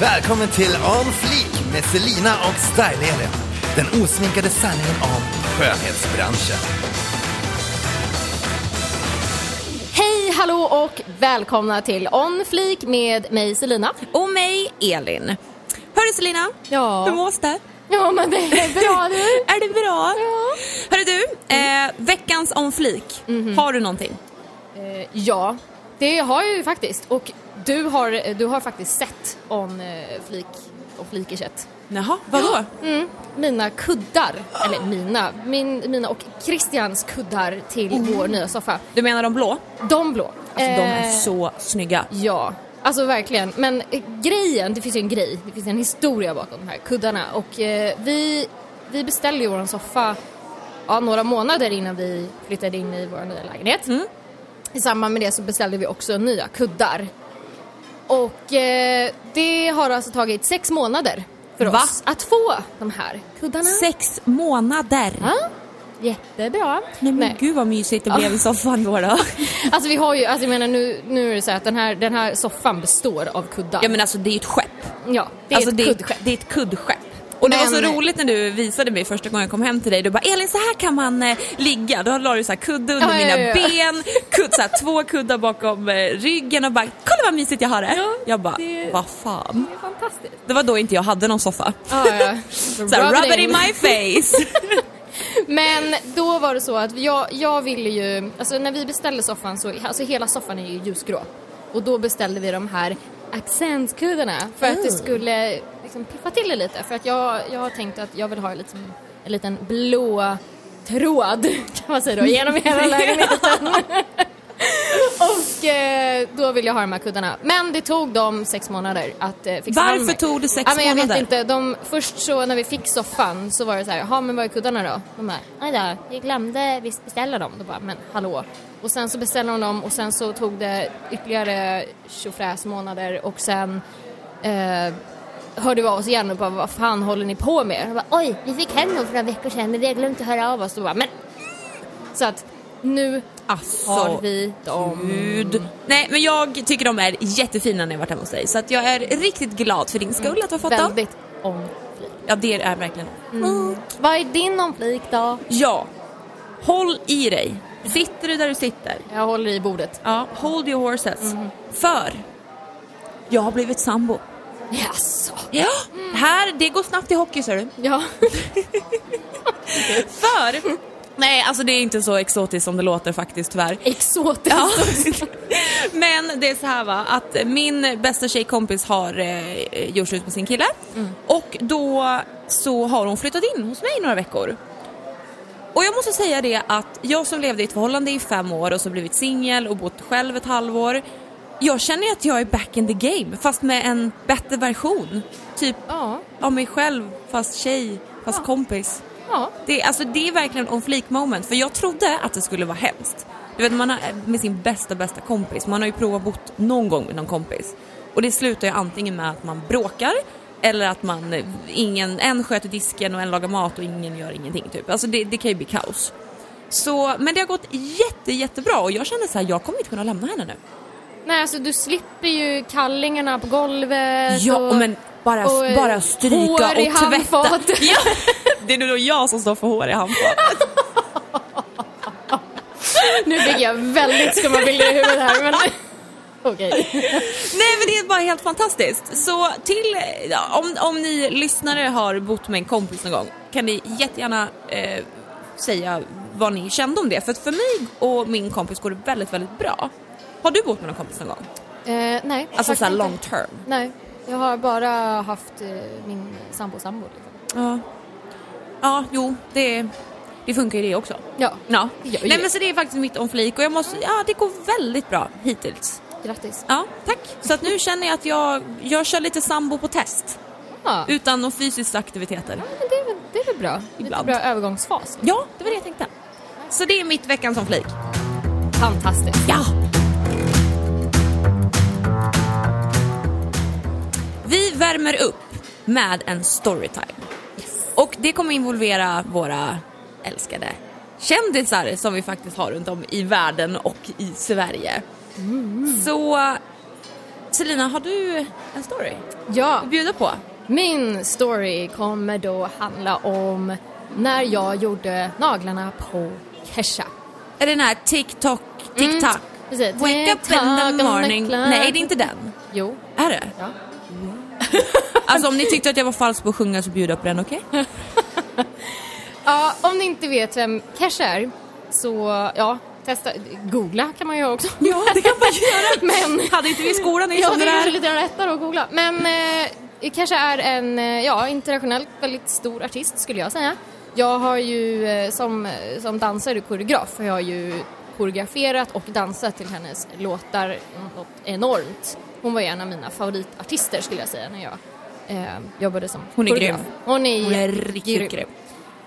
Välkommen till On Fleek med Selina och Style-Elin. Den osminkade sanningen om skönhetsbranschen. Hej, hallå och välkomna till On Fleek med mig Selina. Och mig, Elin. Hörru Selina, Ja. hur mås det? Ja, men det är bra du. Är det bra? Ja. Hörru du, eh, veckans on flik. Har du någonting? Eh, ja, det har jag ju faktiskt. Och du har, du har faktiskt sett On eh, Fleek och Fleekerset. Jaha, vadå? Mm, mina kuddar, eller mina, min, mina och Christians kuddar till vår nya soffa. Du menar de blå? De blå. Alltså de är Eh, så snygga. Ja, alltså verkligen. Men eh, grejen, det finns ju en grej, det finns en historia bakom de här kuddarna och eh, vi, vi beställde ju vår soffa ja, några månader innan vi flyttade in i vår nya lägenhet. Mm. I samband med det så beställde vi också nya kuddar. Och eh, det har alltså tagit sex månader för Va? oss att få de här kuddarna. Sex månader. Ja, jättebra. Nej men gud vad mysigt det blev i soffan då. då. Alltså vi har ju, alltså jag menar nu, nu är det så att den här, den här soffan består av kuddar. Ja men alltså det är ju ett skepp. Ja, det är alltså, ett det, kuddskepp. det är ett kuddskepp. Och det var så Men- roligt när du visade mig första gången jag kom hem till dig. Du bara Elin så här kan man eh, ligga. Då la du så här kudde under Ja, ja, mina ja. ben, kudd, så här, två kuddar bakom eh, ryggen och bara kolla vad mysigt jag har det. Ja, jag bara det- vad fan. Det är fantastiskt. Det var då inte jag hade någon soffa. Ja, ja. Så här, rub it in my face. Men då var det så att jag, jag ville ju, alltså när vi beställde soffan så, alltså hela soffan är ju ljusgrå. Och då beställde vi de här accentkuddarna för att det skulle liksom piffa till det lite. För att jag, jag har tänkt att jag vill ha liksom en liten blå tråd, kan man säga då, genom hela lägenheten. Och eh, då vill jag ha de här kuddarna. Men det tog dem sex månader att eh, fixa Varför mig. tog det sex ja, men jag månader? vet inte. De, först så när vi fick soffan så var det så här, ja men var är kuddarna då? De bara, aj då, jag glömde visst beställa dem. Då bara, men hallå. Och sen så beställde de dem och sen så tog det ytterligare tjofräs månader och sen eh, hörde vi av oss igen och bara, vad fan håller ni på med? Jag bara, Oj, vi fick hem dem för några veckor sedan men vi har glömt att höra av oss. Och bara, men... Så att nu Alltså, har vi dem. Gud. Nej men jag tycker de är jättefina när jag varit hemma hos dig. Så att jag är riktigt glad för din skull att du har fått dem. Väldigt on flik. Ja det är verkligen. Vad är din on flik då? Ja. Håll i dig. Sitter du där du sitter? Jag håller i bordet. Ja, hold your horses. För jag har blivit sambo. Jaså? Ja, här, det går snabbt i hockey ser du. Ja. För, nej alltså det är inte så exotiskt som det låter faktiskt tyvärr. Exotiskt. Ja. Men det är så här va, att min bästa tjejkompis har eh, gjort slut med sin kille och då så har hon flyttat in hos mig några veckor. Och jag måste säga det att jag som levde i ett förhållande i fem år och så blivit singel och bott själv ett halvår. Jag känner att jag är back in the game fast med en bättre version. Typ Ja. av mig själv fast tjej, fast Ja. kompis. Ja. Det, alltså, det är verkligen on fleek moment för jag trodde att det skulle vara hemskt. Du vet man har, med sin bästa bästa kompis, man har ju provat bott någon gång med någon kompis. Och det slutar ju antingen med att man bråkar eller att man, eh, ingen, en sköter disken och en lagar mat och ingen gör ingenting typ. Alltså det, det kan ju bli kaos. Så, men det har gått jätte jättebra och jag känner så här, jag kommer inte kunna lämna henne nu. Nej, alltså du slipper ju kallingarna på golvet Ja, och, men bara, och, eh, bara stryka hår i och tvätta. handfatet. Ja, det är nog jag som står för hår i handfatet. Nu fick jag väldigt skumma bilder i huvudet här men okej. Nej men det är bara helt fantastiskt. Så till, om, om ni lyssnare har bott med en kompis någon gång kan ni jättegärna eh, säga vad ni kände om det. För att för mig och min kompis går det väldigt, väldigt bra. Har du bott med någon kompis någon gång? Eh, nej. Alltså såhär long term? Nej, jag har bara haft eh, min sambo sambo liksom. Ja. Ja, jo, det, det funkar ju det också. Ja, Ja. Nej men så det är faktiskt mitt om flik och jag måste, ja det går väldigt bra hittills. grattis. Ja, tack. Så att nu känner jag att jag, jag kör lite sambo på test. Ja, Utan några fysiska aktiviteter. men det, är väl, det är väl bra. Lite Ibland. bra övergångsfas. Ja, det var det jag tänkte. Så det är mitt veckans som flik. Fantastiskt. Ja! Värmer upp med en storytime. Och det kommer involvera våra älskade kändisar som vi faktiskt har runt om i världen och i Sverige. Så Selina, har du en story Ja, att bjuda på? min story kommer då handla om när jag gjorde naglarna på Kesha. Är det den här TikTok, TikTok? precis. Wake up in the morning. Nej, det är inte den. Jo. Är det? Ja. Alltså om ni tyckte att jag var falsk på att sjunga så jag på den, okej? ja, om ni inte vet vem Kesha är så ja, testa. Googla kan man ju också. Ja, det kan man göra. Men Hade inte vi i skolan i Ja, det är kanske lite lättare att googla. Men eh, kanske är en eh, ja, internationellt väldigt stor artist skulle jag säga. Jag har ju eh, som, som dansare och koreograf har jag ju koreograferat och dansat till hennes låtar något enormt. Hon var ju en av mina favoritartister skulle jag säga när jag eh, jobbade som Hon är koreograf. grym. Hon är, Hon är riktigt grym.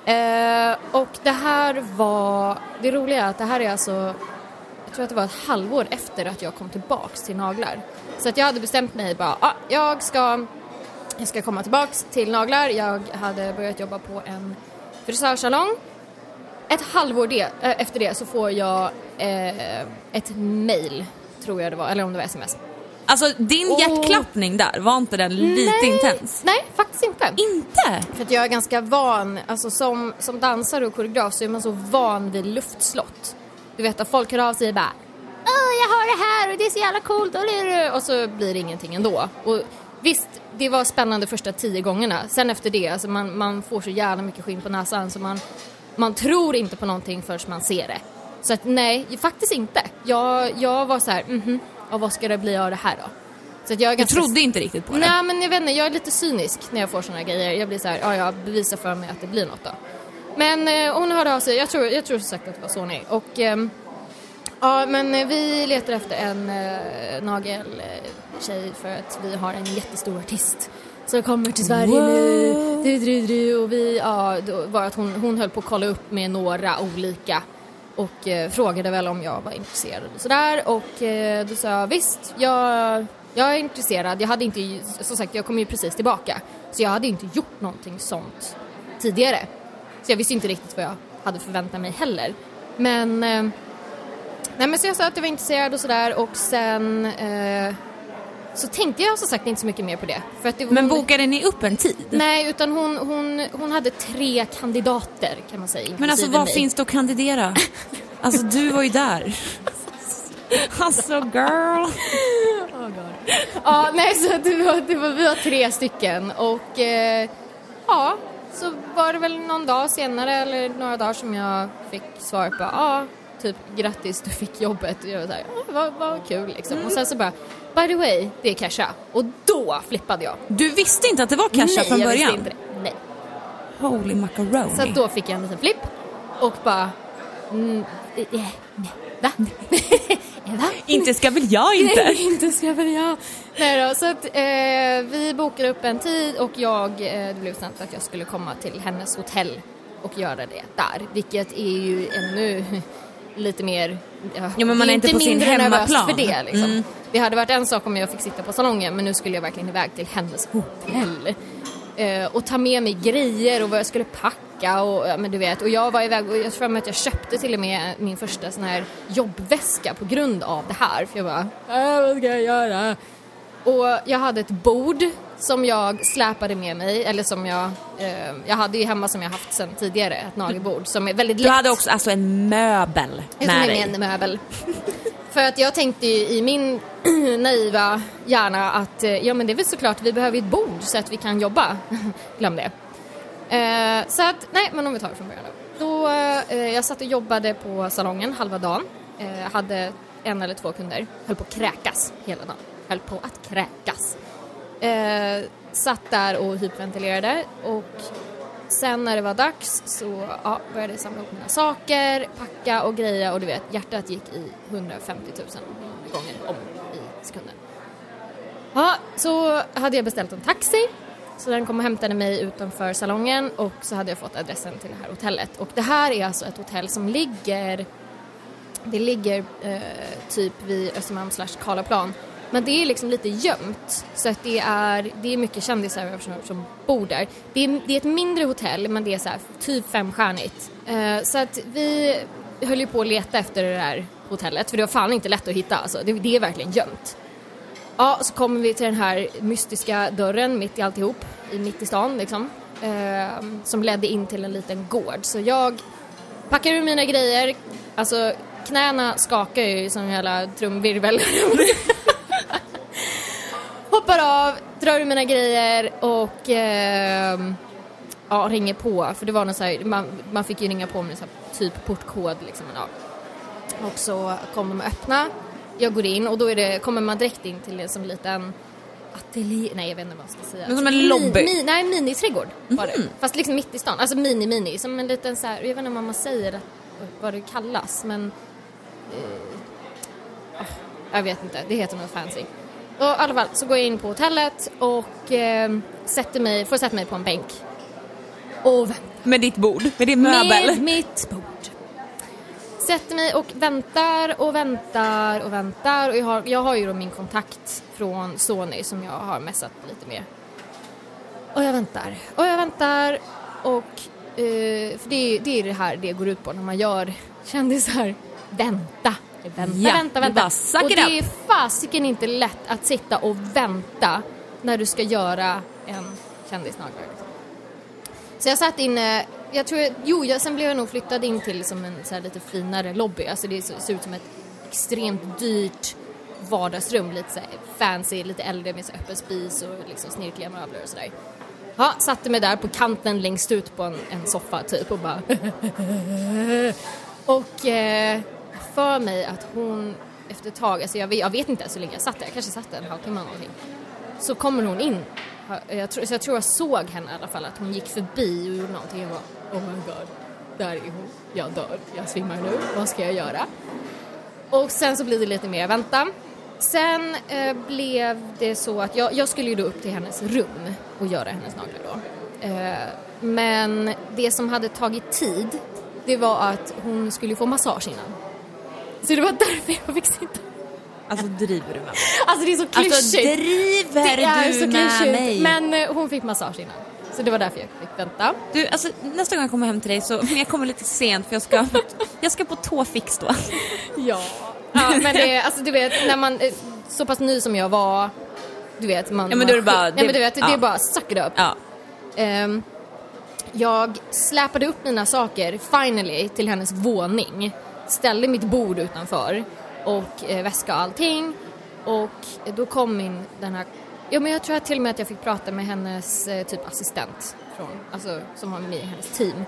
Eh, och det här var, det roliga är att det här är alltså, jag tror att det var ett halvår efter att jag kom tillbaks till naglar. Så att jag hade bestämt mig bara, ah, jag ska, jag ska komma tillbaks till naglar. Jag hade börjat jobba på en frisörsalong. Ett halvår det, eh, efter det så får jag eh, ett mail, tror jag det var, eller om det var sms. Alltså din Åh. hjärtklappning där, var inte den lite Nej, intens? Nej, faktiskt inte. Inte? För att jag är ganska van, alltså som, som dansare och koreograf så är man så van vid luftslott. Du vet att folk hör av sig och bara Åh, jag har det här och det är så jävla coolt och, och så blir det ingenting ändå. Och visst, det var spännande första tio gångerna. Sen efter det, alltså man, man får så jävla mycket skinn på näsan så man, man tror inte på någonting förrän man ser det. Så att nej, faktiskt inte. Jag, jag var så här, mhm, och vad ska det bli av det här då? Så jag är Du ganska trodde inte riktigt på det? Nej men jag vet inte, jag är lite cynisk när jag får såna grejer. Jag blir så här, ja ja, bevisa för mig att det blir något då. Men eh, hon hörde av sig, jag tror, jag tror som sagt att det var Sony. Och ehm, ja men eh, vi letar efter en eh, nageltjej för att vi har en jättestor artist som kommer till Sverige nu. Du, du, du, och vi, ja, då var att hon, hon höll på att kolla upp med några olika och eh, frågade väl om jag var intresserad och sådär och eh, då sa jag visst, jag, jag är intresserad. Jag hade inte, som sagt jag kom ju precis tillbaka så jag hade inte gjort någonting sånt tidigare. Så jag visste inte riktigt vad jag hade förväntat mig heller. Men, eh, nej men så jag sa att jag var intresserad och sådär och sen eh, så tänkte jag som sagt inte så mycket mer på det. För att det Men hon- bokade ni upp en tid? Nej, utan hon, hon, hon hade tre kandidater kan man säga. Men alltså vad mig. finns det att kandidera? Alltså du var ju där. Alltså girl. Ja, nej så det var, det var, vi var tre stycken och eh, ja, så var det väl någon dag senare eller några dagar som jag fick svar på ja, typ grattis du fick jobbet och jag var såhär, ja, vad, vad kul liksom. Och sen så bara, by the way, det är Kesha. Och då flippade jag. Du visste inte att det var Kesha nej, från jag början? visste inte det. Nej. Holy macaroni. Så då fick jag en liten flipp och bara, mm, eh, eh, nej, va? va? Inte ska väl jag inte? Nej, inte ska väl jag. Nej då, så att eh, vi bokade upp en tid och jag, eh, det blev bestämt att jag skulle komma till hennes hotell och göra det där. Vilket är ju ännu lite mer, ja, Ja, men man är inte på sin hemmaplan. för det liksom. Mm. Det hade varit en sak om jag fick sitta på salongen men nu skulle jag verkligen iväg till hennes hotell. Eh, och ta med mig grejer och vad jag skulle packa och ja, men du vet och jag var iväg och jag tror att jag köpte till och med min första sån här jobbväska på grund av det här för jag bara äh, vad ska jag göra? Och jag hade ett bord som jag släpade med mig eller som jag eh, jag hade ju hemma som jag haft sedan tidigare ett nagelbord som är väldigt Du lätt. hade också alltså en möbel med dig. en möbel. För att jag tänkte ju i min naiva hjärna att eh, ja men det är väl såklart vi behöver ett bord så att vi kan jobba. Glöm det. Eh, så att, nej men om vi tar det från början då. då eh, jag satt och jobbade på salongen halva dagen. Eh, hade en eller två kunder. Höll på att kräkas hela dagen. Höll på att kräkas. Eh, satt där och hyperventilerade och sen när det var dags så ja, började jag samla ihop mina saker, packa och greja och du vet hjärtat gick i 150 000 gånger om i sekunden. Ja, så hade jag beställt en taxi så den kom och hämtade mig utanför salongen och så hade jag fått adressen till det här hotellet. Och det här är alltså ett hotell som ligger, det ligger eh, typ vid Östermalm slash Karlaplan. Men det är liksom lite gömt så att det är, det är mycket kändisar som, som bor där. Det är, det är ett mindre hotell men det är så här, typ femstjärnigt. Uh, så att vi höll ju på att leta efter det där hotellet för det var fan inte lätt att hitta alltså. Det, det är verkligen gömt. Ja, så kommer vi till den här mystiska dörren mitt i alltihop, i mitt i stan liksom. Uh, som ledde in till en liten gård. Så jag packar ur mina grejer, alltså knäna skakar ju som en jävla trumvirvel. Hoppar av, drar ur mina grejer och eh, ja, ringer på. För det var någon så här, man, man fick ju ringa på med så här, typ portkod liksom. Ja. Och så kommer de och öppna. Jag går in och då är det, kommer man direkt in till en som liten ateljé, nej jag vet inte vad jag ska säga. Men som en lobby? Mi, mi, nej, miniträdgård var det. Fast liksom mitt i stan, alltså mini-mini, som en liten så här, jag vet inte vad man säger vad det kallas men eh, ah, jag vet inte, det heter något fancy. Och i alla fall så går jag in på hotellet och eh, sätter mig, får sätta mig på en bänk. Och väntar. Med ditt bord, med din möbel. Med mitt bord. Sätter mig och väntar och väntar och väntar och jag har, jag har ju då min kontakt från Sony som jag har messat lite med. Och jag väntar och jag väntar och eh, för det, det är det här det går ut på när man gör kändisar. Vänta, vänta, Ja, vänta, vänta. och det är fasiken inte lätt att sitta och vänta när du ska göra en kändisnaglar. Liksom. Så jag satt inne, jag tror, jo, jag, sen blev jag nog flyttad in till som en så här lite finare lobby. Alltså det ser ut som ett extremt dyrt vardagsrum, lite så här fancy, lite äldre med så öppen spis och liksom snirkliga möbler och sådär. Ja, satte mig där på kanten längst ut på en, en soffa typ och bara Och eh, för mig att hon efter ett tag, alltså jag vet, jag vet inte ens hur länge jag satt där, jag kanske satt där en halvtimme eller någonting. Så kommer hon in, jag tror, så jag tror jag såg henne i alla fall, att hon gick förbi och gjorde någonting. Jag bara, oh my god, där är hon, jag dör, jag svimmar nu, vad ska jag göra? Och sen så blir det lite mer vänta. Sen eh, blev det så att jag, jag skulle ju då upp till hennes rum och göra hennes naglar då. Eh, men det som hade tagit tid, det var att hon skulle få massage innan. Så det var därför jag fick sitta. Alltså driver du med mig? Alltså det är så klyschigt. Alltså driver det är du så med klyschigt. mig? Men eh, hon fick massage innan. Så det var därför jag fick vänta. Du, alltså, nästa gång jag kommer hem till dig så, men jag kommer lite sent för jag ska, jag ska på tåfix då. Ja. ja men det, alltså du vet, när man är så pass ny som jag var, du vet man... Ja, men då är det bara- Nej men det- du vet, det ja. är bara suck it up. Ja. Ehm, jag släpade upp mina saker, finally, till hennes våning. Ställde mitt bord utanför och eh, väska och allting. Och då kom min, den här, ja men jag tror att till och med att jag fick prata med hennes eh, typ assistent från, alltså som var med i hennes team.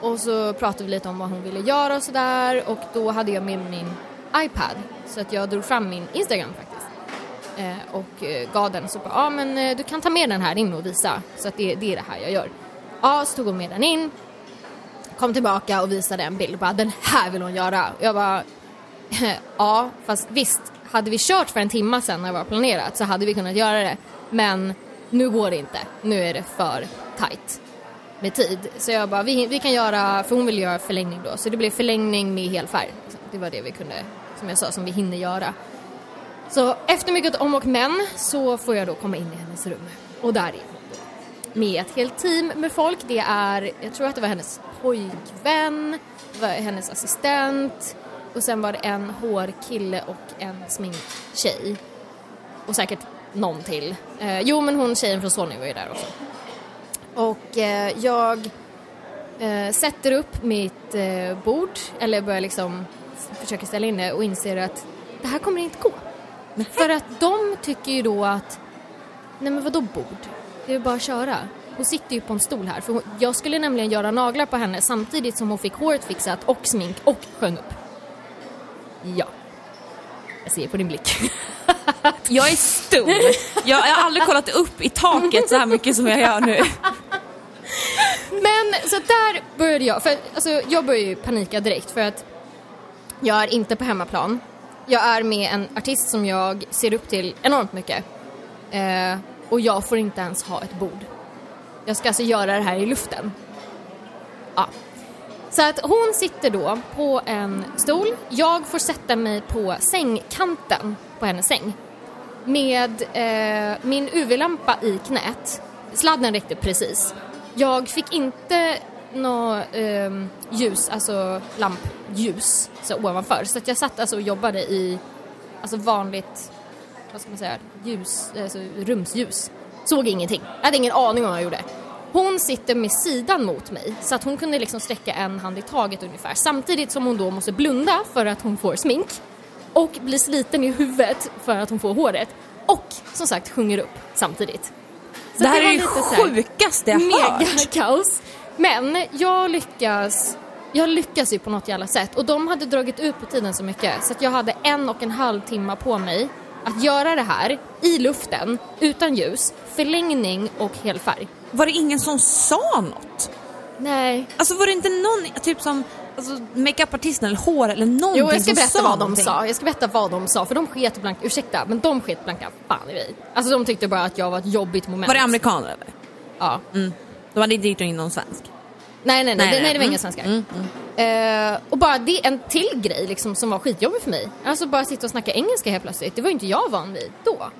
Och så pratade vi lite om vad hon ville göra och sådär och då hade jag med min iPad så att jag drog fram min Instagram faktiskt. Eh, och eh, gav den så bara, ja men eh, du kan ta med den här in och visa så att det, det är det här jag gör. Ja, så tog hon med den in, kom tillbaka och visade en bild och bara, den här vill hon göra. Och jag bara, ja fast visst, hade vi kört för en timme sedan när det var planerat så hade vi kunnat göra det. Men nu går det inte, nu är det för tight med tid. Så jag bara, vi, vi kan göra, för hon ville göra förlängning då, så det blev förlängning med helfärg. Det var det vi kunde, som jag sa, som vi hinner göra. Så efter mycket om och men så får jag då komma in i hennes rum. Och där är hon. Med ett helt team med folk. Det är, jag tror att det var hennes pojkvän, hennes assistent och sen var det en hårkille och en sminktjej. Och säkert någon till. Eh, jo men hon tjejen från Sony var ju där också. Och eh, jag eh, sätter upp mitt eh, bord, eller börjar liksom försöka ställa in det och inser att det här kommer inte gå. För att de tycker ju då att, nej men vadå bord? Det är bara att köra. Hon sitter ju på en stol här, för hon, jag skulle nämligen göra naglar på henne samtidigt som hon fick håret fixat och smink och sjöng upp. Ja. Jag ser på din blick. Jag är stum. Jag, jag har aldrig kollat upp i taket så här mycket som jag gör nu. Men så där började jag, för alltså, jag började ju panika direkt för att jag är inte på hemmaplan. Jag är med en artist som jag ser upp till enormt mycket. Eh, och jag får inte ens ha ett bord. Jag ska alltså göra det här i luften. Ja. Så att hon sitter då på en stol. Jag får sätta mig på sängkanten på hennes säng. Med eh, min UV-lampa i knät. Sladden räckte precis. Jag fick inte något eh, ljus, alltså lampljus så ovanför. Så att jag satt alltså och jobbade i alltså vanligt vad ska man säga, ljus, alltså rumsljus. Såg ingenting. Jag hade ingen aning om vad jag gjorde. Hon sitter med sidan mot mig så att hon kunde liksom sträcka en hand i taget ungefär. Samtidigt som hon då måste blunda för att hon får smink och blir sliten i huvudet för att hon får håret. Och som sagt sjunger upp samtidigt. Så det här var är här- sjukaste jag hört. mega kaos. Men jag lyckas, jag lyckas ju på något jävla sätt och de hade dragit ut på tiden så mycket så att jag hade en och en halv timme på mig att göra det här i luften, utan ljus, förlängning och helfärg. Var det ingen som sa något? Nej. Alltså var det inte någon, typ som alltså, makeupartisten eller hår eller någonting Jo, jag ska berätta vad de någonting? sa. Jag ska berätta vad de sa, för de sket blank, ursäkta, men de sket blanka fan i mig. Alltså de tyckte bara att jag var ett jobbigt moment. Var det amerikaner eller? Ja. Mm. De hade inte gjort in någon svensk? Nej, nej, nej, Nej, nej, nej. det var inga Mm. svenskar. Mm, Eh, och bara det, en till grej liksom som var skitjobbig för mig. Alltså bara sitta och snacka engelska helt plötsligt. Det var ju inte jag van vid då.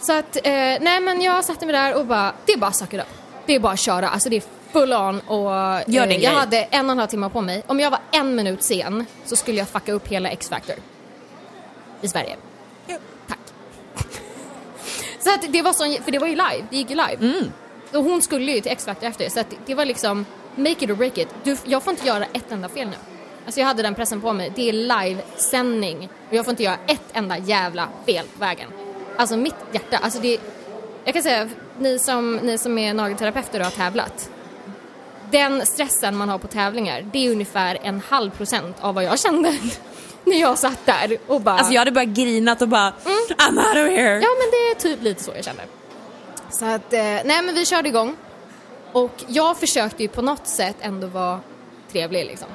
Så att, eh, nej men jag satte mig där och bara, det är bara suck it up. Det är bara att köra, alltså det är full on och din jag grej. hade en och en halv timme på mig. Om jag var en minut sen så skulle jag fucka upp hela X-Factor. I Sverige. Tack. så att det var sån, för det var ju live, det gick ju live. Mm. Och hon skulle ju till X-Factor efter så att det, det var liksom make it or break it. Du, jag får inte göra ett enda fel nu. Alltså jag hade den pressen på mig. Det är livesändning och jag får inte göra ett enda jävla fel på vägen. Alltså mitt hjärta, alltså det jag kan säga, ni som, ni som är nagelterapeuter och har tävlat. Den stressen man har på tävlingar, det är ungefär en halv procent av vad jag kände när jag satt där och bara... Alltså jag hade bara grinat och bara I'm out of here. Ja men det är typ lite så jag känner. Så att, eh, nej men vi körde igång. Och jag försökte ju på något sätt ändå vara trevlig liksom.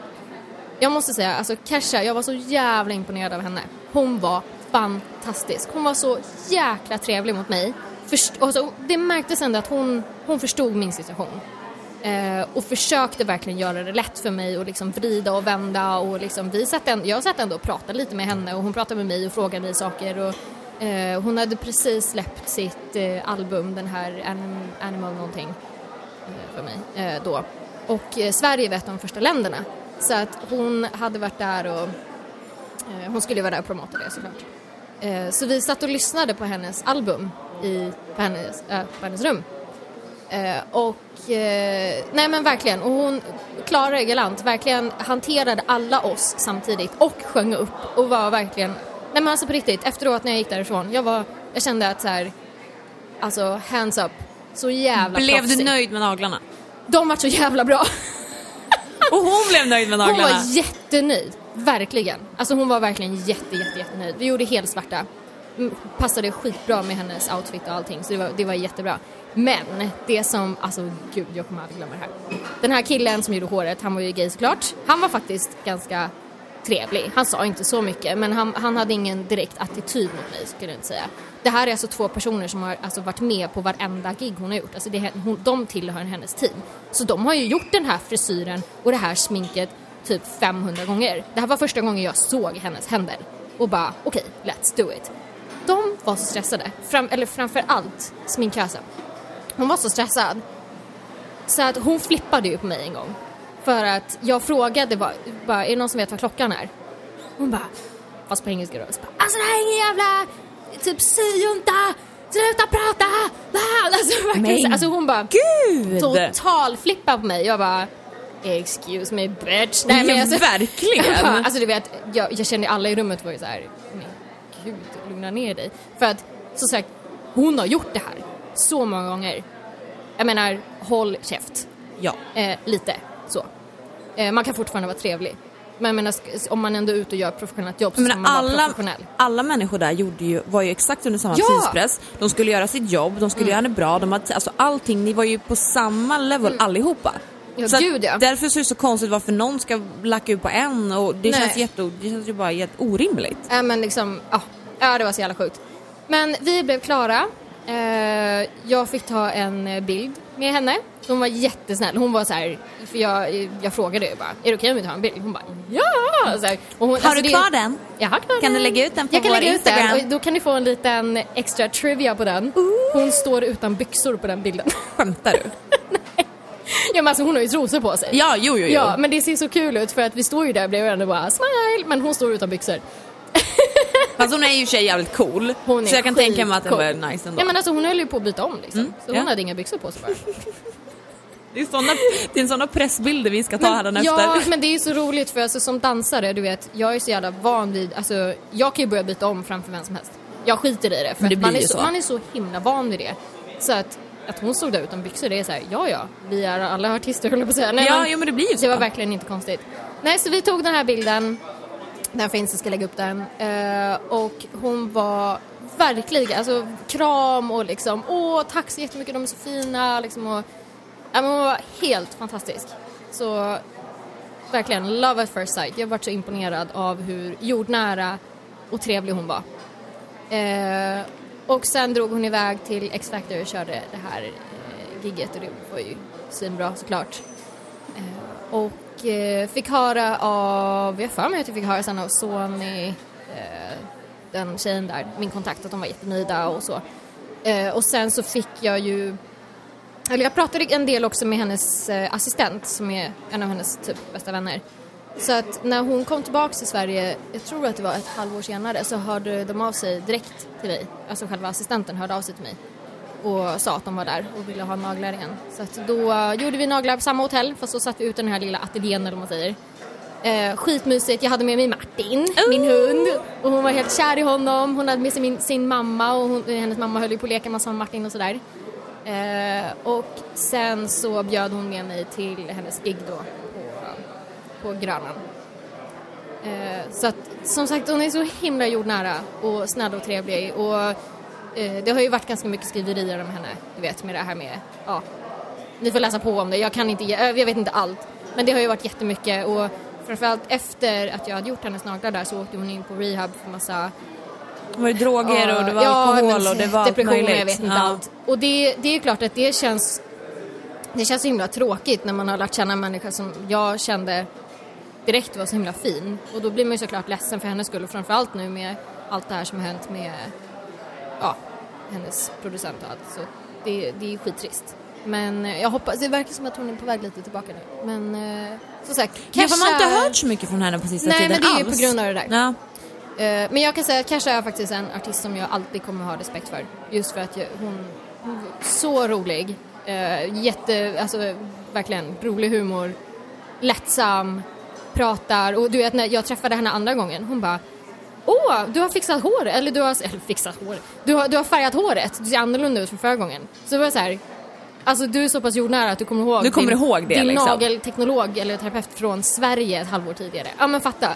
Jag måste säga, alltså Kesha, jag var så jävla imponerad av henne. Hon var fantastisk. Hon var så jäkla trevlig mot mig. Först, alltså, det märktes ändå att hon, hon förstod min situation. Eh, och försökte verkligen göra det lätt för mig och liksom vrida och vända och liksom vi satt en, jag satt ändå och pratade lite med henne och hon pratade med mig och frågade mig saker och eh, hon hade precis släppt sitt eh, album, den här Anim, Animal någonting för mig eh, då. Och eh, Sverige var ett av de första länderna så att hon hade varit där och eh, hon skulle vara där och promota det såklart. Eh, så vi satt och lyssnade på hennes album i, på, hennes, äh, på hennes rum. Eh, och eh, nej men verkligen, och hon Klara Galant verkligen hanterade alla oss samtidigt och sjöng upp och var verkligen, nej men alltså på riktigt, efteråt när jag gick därifrån, jag var, jag kände att så här, alltså hands up, så jävla Blev du proffsig. nöjd med naglarna? De var så jävla bra. Och hon blev nöjd med Hon naglarna? var jättenöjd, verkligen. Alltså hon var verkligen jätte, jätte, jättenöjd. Vi gjorde helt svarta. Mm, Passade skitbra med hennes outfit och allting, så det var, det var jättebra. Men det som, alltså gud, jag kommer aldrig glömma det här. Den här killen som gjorde håret, han var ju gay såklart. Han var faktiskt ganska trevlig. Han sa inte så mycket, men han, han hade ingen direkt attityd mot mig skulle jag inte säga. Det här är alltså två personer som har alltså, varit med på varenda gig hon har gjort. Alltså det, hon, de tillhör hennes team. Så de har ju gjort den här frisyren och det här sminket typ 500 gånger. Det här var första gången jag såg hennes händer och bara okej, let's do it. De var så stressade, Fram, eller framför allt sminkösen. Hon var så stressad så att hon flippade ju på mig en gång. För att jag frågade bara, bara är det någon som vet vad klockan är? Hon bara, fast på engelska då, så bara, alltså det här är ingen jävla typ syjunta, sluta prata! Alltså, verkligen, Men så- alltså hon bara Gud! total flippa på mig. Jag bara, excuse me bitch. Ja, alltså, verkligen. Bara, alltså du vet, jag, jag kände alla i rummet var ju så här, men gud, lugna ner dig. För att, som sagt, hon har gjort det här så många gånger. Jag menar, håll käft. Ja. Eh, lite så. Eh, man kan fortfarande vara trevlig. Men jag menar, om man ändå är ute och gör professionellt jobb så ska man vara alla, professionell. alla människor där gjorde ju, var ju exakt under samma Ja! tidspress. De skulle göra sitt jobb, de skulle göra det bra, de hade, alltså allting, ni var ju på samma level allihopa. Ja, så gud, ja. Därför så är det så konstigt varför någon ska lacka ut på en och det Nej. känns, jätte, det känns ju bara jätte orimligt. Ja men liksom, ja. ja det var så jävla sjukt. Men vi blev klara. Eh, jag fick ta en eh, bild med henne. Hon var jättesnäll. Hon var så här, för jag, jag frågade ju bara, är det okej om vi tar en bild? Hon bara, ja! Här, hon, alltså, Har du det- kvar den? Jag har kvar Kan den. du lägga ut den på jag kan vår lägga ut den Instagram? och då kan ni få en liten extra trivia på den. Hon står utan byxor på den bilden. Skämtar du? ja men alltså hon har ju trosor på sig. Ja, jo, jo, jo. Ja, men det ser så kul ut för att vi står ju där bredvid varandra och bara smile, men hon står utan byxor. Fast hon är ju sig jävligt cool. Hon är så jag kan tänka mig att det skitcool. var nice ändå. Ja men alltså hon höll ju på att byta om liksom. Mm, Så hon ja. hade inga byxor på sig bara. det, är såna, det är såna pressbilder vi ska ta här Men, efter. ja, men det är så roligt för alltså, som dansare, du vet, jag är så jävla van vid, alltså jag kan ju börja byta om framför vem som helst. Jag skiter i det, för Men det att man, är så, så. man är så himla van vid det. Så att, att hon stod där utan byxor, det är så här, ja ja, vi är alla artister höll jag på att säga. Nej, Ja, jo, men det blir ju så. Det var verkligen inte konstigt. Nej, så vi tog den här bilden, den finns, jag ska lägga upp den. Eh, och hon var verkligen, alltså kram och liksom, åh tack så jättemycket, de är så fina liksom och, ja men hon var helt fantastisk. Så verkligen, love at first sight. Jag varit så imponerad av hur jordnära och trevlig hon var. Eh, och sen drog hon iväg till X-Factor och körde det här eh, gigget och det var ju svinbra såklart. Eh, och eh, fick höra av, jag har för mig att jag fick höra sen av Sony, eh, den tjejen där, min kontakt, att de var jättenöjda och så. Eh, och sen så fick jag ju eller jag pratade en del också med hennes eh, assistent som är en av hennes typ bästa vänner. Så att när hon kom tillbaka till Sverige, jag tror att det var ett halvår senare, så hörde de av sig direkt till mig. Alltså själva assistenten hörde av sig till mig och sa att de var där och ville ha naglar igen. Så att då eh, gjorde vi naglar på samma hotell fast så satt vi ute i den här lilla ateljén eller vad man säger. Eh, skitmysigt, jag hade med mig Martin, min hund och hon var helt kär i honom. Hon hade med sig min, sin mamma och hon, hennes mamma höll ju på att leka massa med Martin och sådär. Eh, och sen så bjöd hon med mig till hennes gig då på, på Grönan. Eh, så att som sagt hon är så himla jordnära och snäll och trevlig och eh, det har ju varit ganska mycket skriverier om henne, du vet med det här med, ja, ni får läsa på om det, jag kan inte, jag, jag vet inte allt. Men det har ju varit jättemycket och framförallt efter att jag hade gjort hennes naglar där så åkte hon in på rehab för massa Det var droger och det var ja, alkohol och det var allt depression och möjligt. jag vet inte Ja. allt. Och det, det är ju klart att det känns det känns så himla tråkigt när man har lärt känna en människa som jag kände direkt var så himla fin. Och då blir man ju såklart ledsen för hennes skull och framförallt nu med allt det här som har hänt med ja, hennes producent och allt. Så det, det är skittrist. Men eh, jag hoppas, det verkar som att hon är på väg lite tillbaka nu. Men eh, som sagt, för man har inte Kesha- hört så mycket från henne på sista Nej, tiden men det är ju på grund av det där. Ja. Eh, Men jag kan säga att Kesha är faktiskt en artist som jag alltid kommer ha respekt för. Just för att jag, hon, hon var så rolig. Uh, jätte, alltså verkligen rolig humor. Lättsam, pratar och du vet när jag träffade henne andra gången, hon bara Åh, du har fixat håret, eller du har, eller fixat håret, du har, du har färgat håret, du ser annorlunda ut från förra gången. Så det var så här, alltså du är så pass jordnära att du kommer ihåg Du kommer din, ihåg det, din liksom. nagelteknolog eller terapeut från Sverige ett halvår tidigare. Ja men fatta,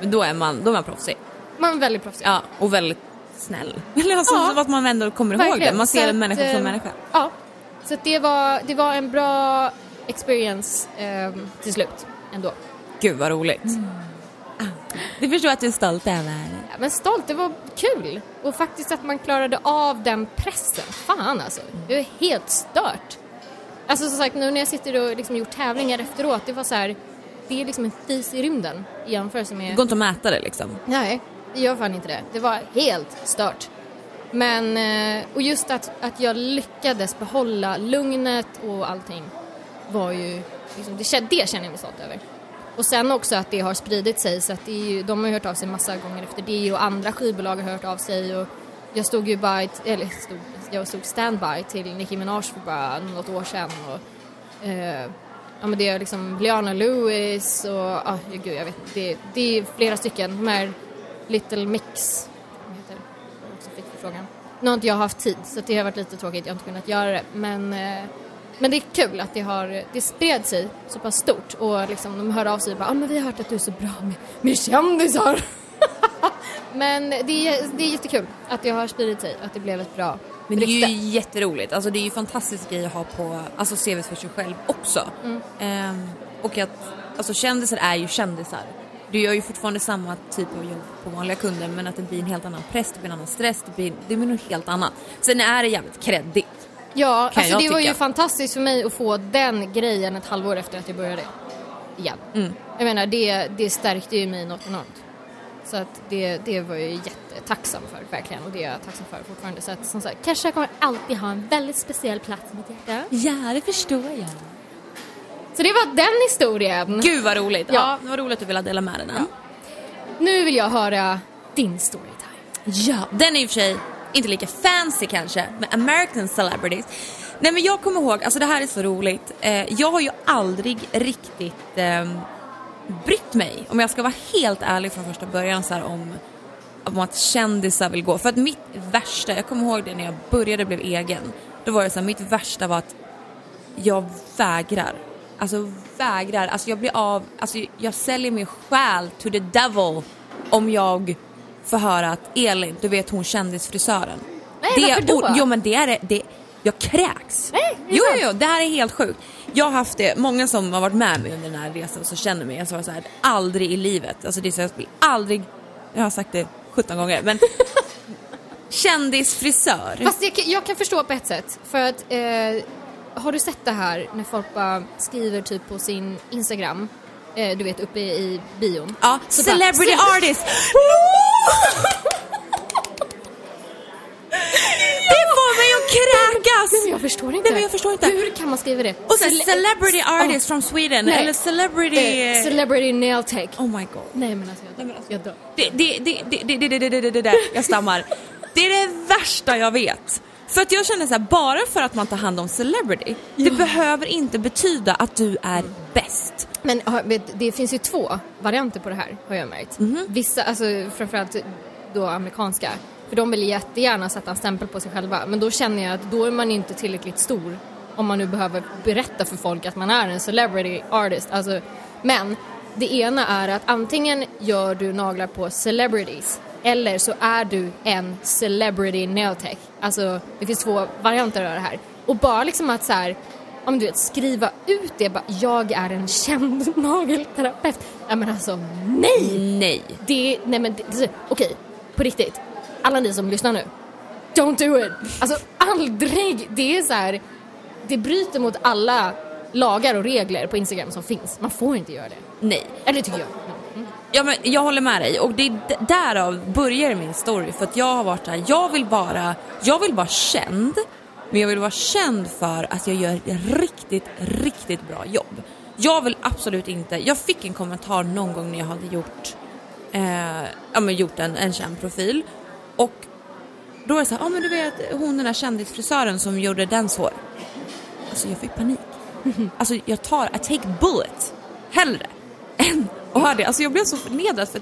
Men då är man, då är man proffsig. man är väldigt proffsig. Ja, och väldigt snäll. Eller alltså Ja. så att man ändå kommer ihåg det. Man ser Så en att, människa eh, som människa. Ja, så att det, var, det var en bra experience ehm, till slut ändå. Gud vad roligt. Mm. Det förstår jag att du är stolt över. Ja, men stolt, det var kul. Och faktiskt att man klarade av den pressen. Fan alltså, det var helt stört. Alltså som sagt, nu när jag sitter och liksom gjort tävlingar efteråt, det var så här, det är liksom en fis i rymden i jämförelse Det med... går inte att mäta det liksom. Nej, det gör fan inte det. Det var helt stört. Men, eh, och just att, att jag lyckades behålla lugnet och allting var ju, liksom, det, det känner jag mig stolt över. Och sen också att det har spridit sig så att det är ju, de har ju hört av sig massa gånger efter det och andra skivbolag har hört av sig och jag stod ju bara, eller stod, jag stod standby till Nicki Minaj för bara något år sedan och eh, ja men det är liksom Liana Lewis och, ah, gud jag vet inte, det, det är flera stycken, de här Little Mix, vad heter det? Jag också fick förfrågan. Nu har inte jag haft tid så det har varit lite tråkigt, jag har inte kunnat göra det men eh, men det är kul att det har, det spred sig så pass stort och liksom de hör av sig och bara ah, men vi har hört att du är så bra med, med kändisar. men det är, det är jättekul att det har spridit sig, att det blev ett bra Men det är ju rykte. jätteroligt. Alltså det är ju fantastisk grej att ha på alltså CV för sig själv också. Mm. Ehm, och att alltså kändisar är ju kändisar. Du gör ju fortfarande samma typ av jobb på vanliga kunder men att det blir en helt annan press, det blir en annan stress, det blir, det blir något helt annat. Sen är det jävligt kreddigt. Ja, kan alltså jag det var ju tycka. fantastiskt för mig att få den grejen ett halvår efter att jag började igen. Mm. Jag menar, det, det stärkte ju mig något enormt. Så att det, det var jag jättetacksam för, verkligen. Och det är jag tacksam för fortfarande. Så att som sagt, Kesha kommer alltid ha en väldigt speciell plats i mitt hjärta. Ja, det förstår jag. Så det var den historien. Gud vad roligt. Ja, Ja. det var roligt att du ville dela med dig den. Nu vill jag höra din storytime. Ja, den är i och för sig inte lika fancy kanske, med American celebrities. Nej men jag kommer ihåg, alltså det här är så roligt. Eh, jag har ju aldrig riktigt eh, brytt mig, om jag ska vara helt ärlig från första början, så här, om, om att kändisar vill gå. För att mitt värsta, jag kommer ihåg det när jag började blev egen, då var det så här, mitt värsta var att jag vägrar. Alltså vägrar, alltså jag blir av, alltså jag säljer min själ to the devil om jag får höra att Elin, du vet hon kändisfrisören. Nej, det, varför då? Jo men det är det, det jag kräks. Nej, jo, sant? jo, det här är helt sjukt. Jag har haft det, många som har varit med mig under den här resan så känner mig, jag sa så här, aldrig i livet, alltså det är så jag blir aldrig, jag har sagt det 17 gånger, men kändisfrisör. Fast jag, jag kan förstå på ett sätt. För att, eh, har du sett det här när folk bara skriver typ på sin Instagram, eh, du vet uppe i bion. Ja, Så bara, celebrity "Ce- artist! det får mig att kräkas! Nej men jag förstår inte. Nej, men jag förstår inte. Hur kan man skriva det? Och sen Cele- celebrity Ja. artist from Sweden, Nej. eller celebrity... Eh, celebrity nail tech. oh my god. Nej men alltså jag, Nej, men alltså- jag dör. Det, det, det, det, det, det, det, det, det, jag stammar. Det är det värsta jag vet. För att jag känner så här, bara för att man tar hand om celebrity, det behöver inte betyda att du är bäst. Men det finns ju två varianter på det här har jag märkt. Mhm. Vissa, alltså framförallt då amerikanska, för de vill jättegärna sätta en stämpel på sig själva. Men då känner jag att då är man inte tillräckligt stor om man nu behöver berätta för folk att man är en celebrity artist. Alltså, men det ena är att antingen gör du naglar på celebrities eller så är du en celebrity nail tech. Alltså det finns två varianter av det här. Och bara liksom att så här, om du vet, skriva ut det bara, jag är en känd nagelterapeut. Ja men alltså nej! Nej. Det, nej men det- det, okej, på riktigt. Alla ni som lyssnar nu, don't do it! Alltså aldrig! Det är så här, det bryter mot alla lagar och regler på Instagram som finns. Man får inte göra det. Nej. Eller tycker jag. Mm. Ja, men jag håller med dig och det är därav börjar min story för att jag har varit här, jag vill vara, jag vill vara känd men jag vill vara känd för att jag gör ett riktigt, riktigt bra jobb. Jag vill absolut inte, jag fick en kommentar någon gång när jag hade gjort, eh, ja, men gjort en, en känd profil och då är det så här, ja men du vet hon den där kändisfrisören som gjorde dens hår. Alltså jag fick panik. Alltså jag tar, I take bullet hellre än att ha det. Alltså jag blev så förnedrad för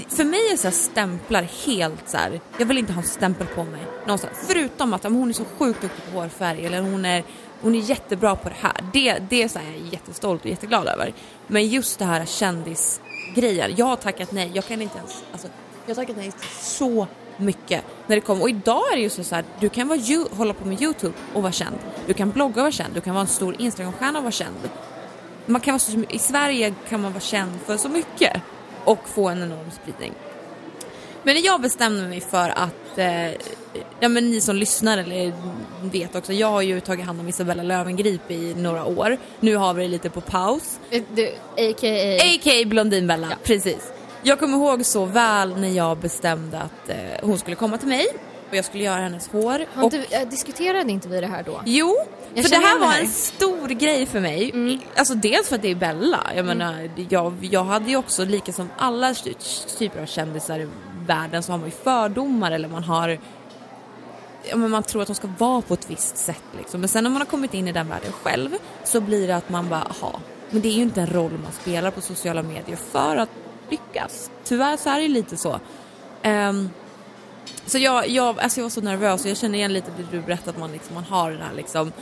för mig är så här stämplar helt så här. jag vill inte ha en stämpel på mig någonstans. Förutom att om hon är så sjukt duktig på hårfärg eller hon är, hon är jättebra på det här. Det, det är så här, jag är jättestolt och jätteglad över. Men just det här kändisgrejen, jag har tackat nej. Jag kan inte ens, alltså, jag har tackat nej så mycket när det kommer. Och idag är det ju så, här, du kan vara, hålla på med Youtube och vara känd. Du kan blogga och vara känd. Du kan vara en stor Instagramstjärna och vara känd. Man kan vara så, I Sverige kan man vara känd för så mycket och få en enorm spridning. Men jag bestämde mig för att, eh, ja men ni som lyssnar eller vet också, jag har ju tagit hand om Isabella Löwengrip i några år. Nu har vi det lite på paus. Eh, Du, a.k.a. A.k.a. Blondinbella, precis. Jag kommer ihåg så väl när jag bestämde att eh, hon skulle komma till mig och jag skulle göra hennes hår. Har och, inte, äh, diskuterade inte vi det här då? Jo, Jag för det här var här. en stor grej för mig. Mm. Alltså dels för att det är Bella. Jag menar, jag, jag hade ju också, lika som alla ty- typer av kändisar i världen, så har man ju fördomar eller man har Ja, men man tror att de ska vara på ett visst sätt liksom. Men sen när man har kommit in i den världen själv så blir det att man bara, aha, men det är ju inte en roll man spelar på sociala medier för att lyckas. Tyvärr så är det lite så. Ehm, så jag, jag, alltså jag var så nervös och jag känner igen lite det du berättade att man, liksom, man har den här liksom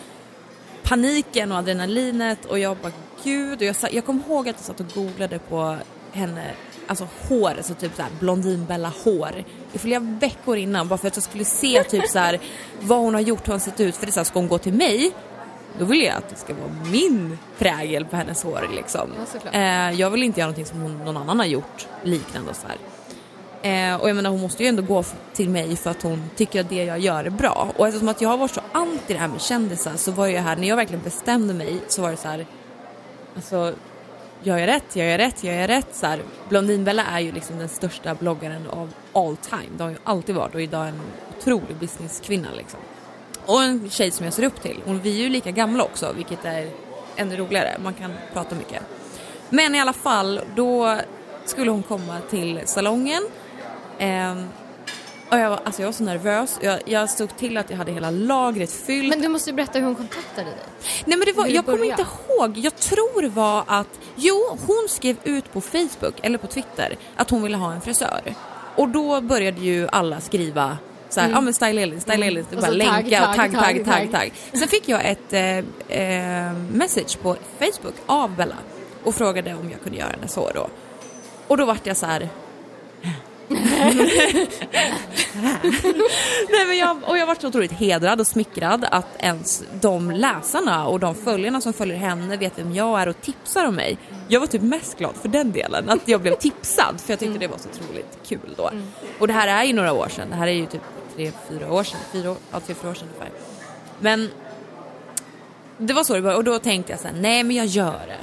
paniken och adrenalinet och jag bara gud och jag, sa- jag kommer ihåg att jag satt och googlade på henne, alltså hår, alltså typ såhär blondinbella hår i flera veckor innan bara för att jag skulle se typ så här vad hon har gjort, hur hon sett ut för det är så här, ska hon gå till mig då vill jag att det ska vara min prägel på hennes hår liksom. Ja, eh, jag vill inte göra någonting som hon, någon annan har gjort liknande och så här. Eh, och jag menar hon måste ju ändå gå till mig för att hon tycker att det jag gör är bra. Och eftersom att jag har varit så anti det här med kändisar så var jag här, när jag verkligen bestämde mig så var det så här, alltså gör jag rätt, gör jag rätt, gör jag rätt? Så här, Blondinbella är ju liksom den största bloggaren av all time. Det har ju alltid varit och idag är en otrolig businesskvinna liksom. Och en tjej som jag ser upp till. Hon, vi är ju lika gamla också vilket är ännu roligare. Man kan prata mycket. Men i alla fall, då skulle hon komma till salongen. Ehm, Och jag var, alltså jag var så nervös. Jag, jag stod till att jag hade hela lagret fyllt. Men du måste ju berätta hur hon kontaktade dig. Nej men det var, Hur jag kommer inte ihåg. Jag tror det var att, jo hon skrev ut på Facebook eller på Twitter att hon ville ha en frisör. Och då började ju alla skriva så här, ja men Style Elin, Style Elin, Och bara så länka och tagg, tagg, tagg, tagg. Sen fick jag ett eh, eh, message på Facebook av Bella och frågade om jag kunde göra hennes hår då. Och då vart jag så här. Nej, men jag, och jag var så otroligt hedrad och smickrad att ens de läsarna och de följarna som följer henne vet vem jag är och tipsar om mig. Jag var typ mest glad för den delen, att jag blev tipsad för jag tyckte det var så otroligt kul då. Och det här är ju några år sedan, det här är ju typ tre, fyra år sedan, fyra, år- ja, tre, fyra år sedan ungefär. Men det var så det var och då tänkte jag så här, nej men jag gör det.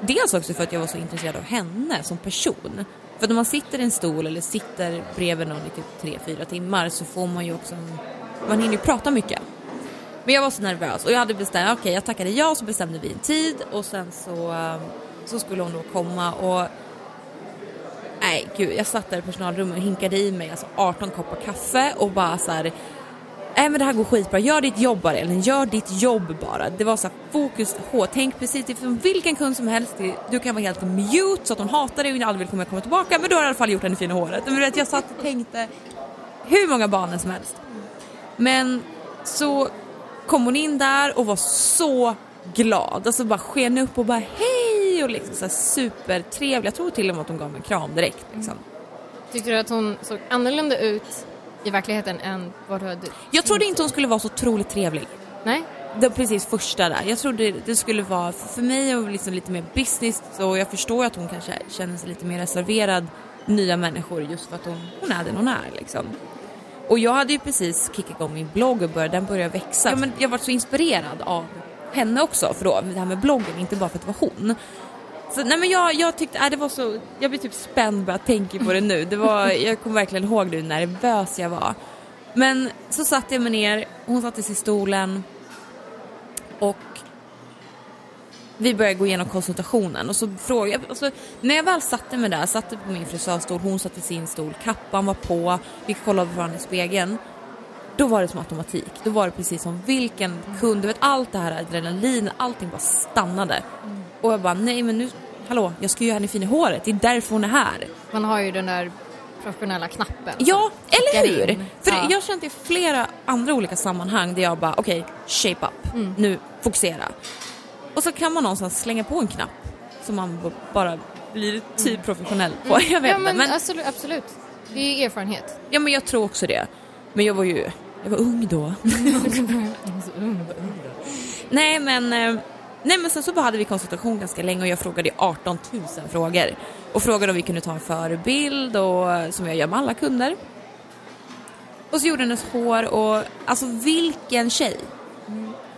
Dels också för att jag var så intresserad av henne som person. För när man sitter i en stol eller sitter bredvid någon i typ tre, fyra timmar så får man ju också, man hinner ju prata mycket. Men jag var så nervös och jag hade bestämt, okej jag tackade ja så bestämde vi en tid och sen så, ehm, så skulle hon då komma och Nej gud, jag satt där i personalrummet och hinkade i mig alltså 18 koppar kaffe och bara så här. Nej men det här går skitbra, gör ditt jobb bara Elin, gör ditt jobb bara. Det var så här fokus H, tänk precis som vilken kund som helst, du kan vara helt mute så att hon hatar dig och aldrig vill komma, komma tillbaka men du har i alla fall gjort henne fin i håret. Men du vet, jag satt och tänkte hur många banor som helst. Men så kom hon in där och var så glad, alltså bara sken upp och bara hej och liksom så här supertrevlig. Jag tror till och med att hon gav mig en kram direkt liksom. Tyckte du att hon såg annorlunda ut i verkligheten än vad du hade... Jag trodde inte hon skulle vara så otroligt trevlig. Nej? Det precis första där. Jag trodde det skulle vara, för mig det liksom lite mer business och jag förstår att hon kanske känner sig lite mer reserverad nya människor just för att hon, hon är den hon är liksom. Och jag hade ju precis kickat igång min blogg och började, den började växa. Ja, men jag var så inspirerad av henne också för då, det här med bloggen, inte bara för att det var hon. Så, nej men jag, jag tyckte, äh, det var så, jag blir typ spänd bara jag tänker på det nu. Det var, jag kommer verkligen ihåg hur nervös jag var. Men så satte jag mig ner, hon satte sig i stolen och vi började gå igenom konsultationen och så frågade jag, alltså, när jag väl satte mig där, satte på min frisörstol, hon satt i sin stol, kappan var på, vi kollade på varandra i spegeln. Då var det som automatik, då var det precis som vilken kund, du vet allt det här adrenalin, allting bara stannade. Och jag bara, nej men nu, hallå, jag ska ju göra henne fin i håret, det är därför hon är här. Man har ju den där professionella knappen. Ja, eller hur? in. För Ja. jag har känt i flera andra olika sammanhang där jag bara, okej, shape up, Mm. nu fokusera. Och så kan man någonstans slänga på en knapp som man bara blir typ professionell på. Jag vet Mm. ja, men, men, Absolut, absolut. Det är erfarenhet. ja, men jag tror också det. Men jag var ju, jag var ung då. nej men, eh, nej men sen så hade vi konsultation ganska länge och jag frågade 18 000 frågor. Och frågade om vi kunde ta en förebild och, som jag gör med alla kunder. Och så gjorde hennes hår och alltså vilken tjej.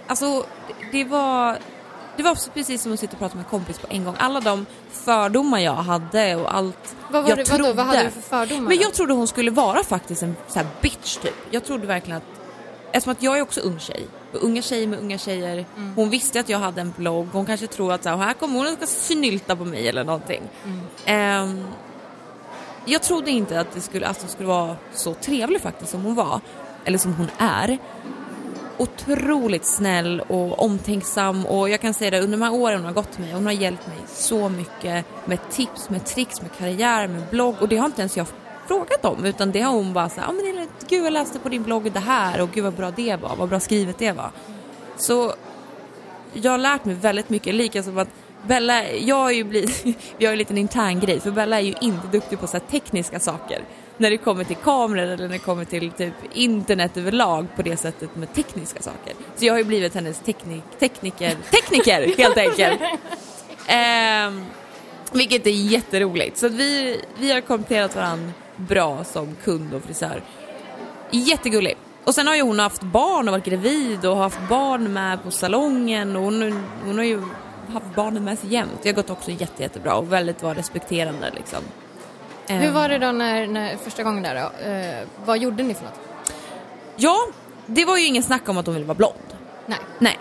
Alltså det var, det var precis som att sitta och prata med en kompis på en gång. Alla de fördomar jag hade och allt Vad, var jag det, trodde. vadå, vad hade du för fördomar? Men jag trodde hon skulle vara faktiskt en så här bitch typ. Jag trodde verkligen att, eftersom att jag är också ung tjej, unga tjejer med unga tjejer, Mm. hon visste att jag hade en blogg, hon kanske tror att så här, kommer hon och ska snylta på mig eller någonting. Mm. Ehm, jag trodde inte att det skulle, att hon skulle vara så trevlig faktiskt som hon var, eller som hon är. Otroligt snäll och omtänksam och jag kan säga det under de här åren hon har gått mig, hon har hjälpt mig så mycket med tips, med tricks, med karriär, med blogg och det har inte ens jag frågat om utan det har hon bara sagt, ja men det gud jag läste på din blogg det här och gud vad bra det var, vad bra skrivet det var. Så jag har lärt mig väldigt mycket, lika som att Bella, jag har ju blivit, vi har ju en liten intern grej för Bella är ju inte duktig på så tekniska saker. När det kommer till kameror eller när det kommer till typ internet överlag på det sättet med tekniska saker. Så jag har ju blivit hennes teknik, tekniker, tekniker helt enkelt. Ehm, vilket är jätteroligt. Så vi, vi har kompletterat varandra bra som kund och frisör. Jättegullig. Och sen har ju hon haft barn och varit gravid och haft barn med på salongen och hon, hon har ju haft barnen med sig jämt. Det har gått också jätte, jättebra och väldigt var respekterande liksom. Hur Ehm, var det då när, när första gången där då? Eh, vad gjorde ni för något? Ja, det var ju ingen snack om att hon ville vara blond. Nej. Nej.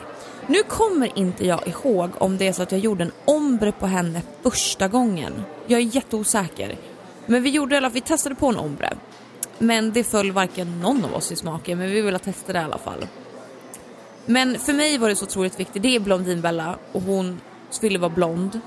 Nu kommer inte jag ihåg om det är så att jag gjorde en ombre på henne första gången. Jag är jätteosäker. Men vi gjorde i alla fall, vi testade på en ombre. Men det föll varken någon av oss i smaken, men vi ville testa det i alla fall. Men för mig var det så otroligt viktigt, det är Blondinbella och hon ville vara blond.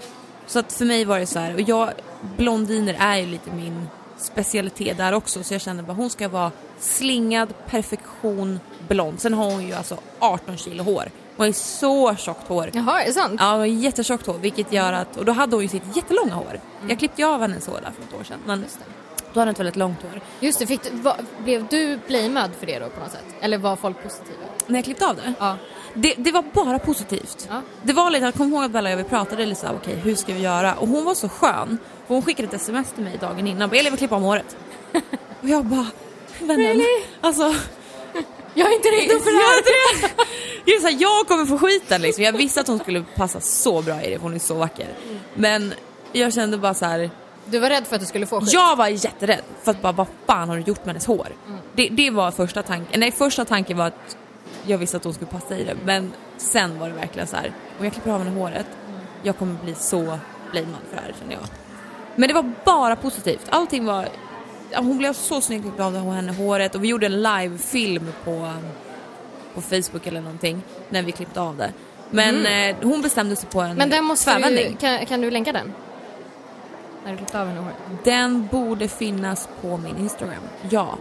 Så att för mig var det så här, och jag, blondiner är ju lite min specialitet där också, så jag kände bara hon ska vara slingad, perfektion, blond. Sen har hon ju alltså 18 kilo hår. Hon har så tjockt hår. Jaha, är det sant? Ja, hon har jättetjockt hår, vilket gör att, och då hade hon ju sitt jättelånga hår. Jag klippte ju av hennes hår där för ett år sedan, men då hade hon ett väldigt långt hår. Just det, fick du, va, blev du blamead för det då på något sätt? Eller var folk positiva? När jag klippte av det? Ja. Det, det var bara positivt. Ja. Det var lite, jag kommer ihåg att Bella och jag pratade lite såhär, okej hur ska vi göra? Och hon var så skön. För hon skickade ett sms till mig dagen innan, bara, Elin vill klippa om håret. och jag bara, vännen, Really? alltså Jag är inte det jag, är inte det. det är så här, jag kommer få skiten liksom. Jag visste att hon skulle passa så bra i det för hon är så vacker. Men jag kände bara så här. Du var rädd för att du skulle få skit? jag var jätterädd för att bara vad fan har du gjort med hennes hår? Det, det var första tanken, nej första tanken var att jag visste att hon skulle passa i det men sen var det verkligen så här. om jag klipper av henne håret, jag kommer bli så blamead för det här känner jag. Men det var bara positivt, allting var hon blev så snygg klippt av henne håret och vi gjorde en livefilm på, på Facebook eller någonting när vi klippte av det. Men eh, hon bestämde sig på en Men den måste du, kan, kan du länka den? När du klippte av henne håret? Den borde finnas på min Instagram. Ja.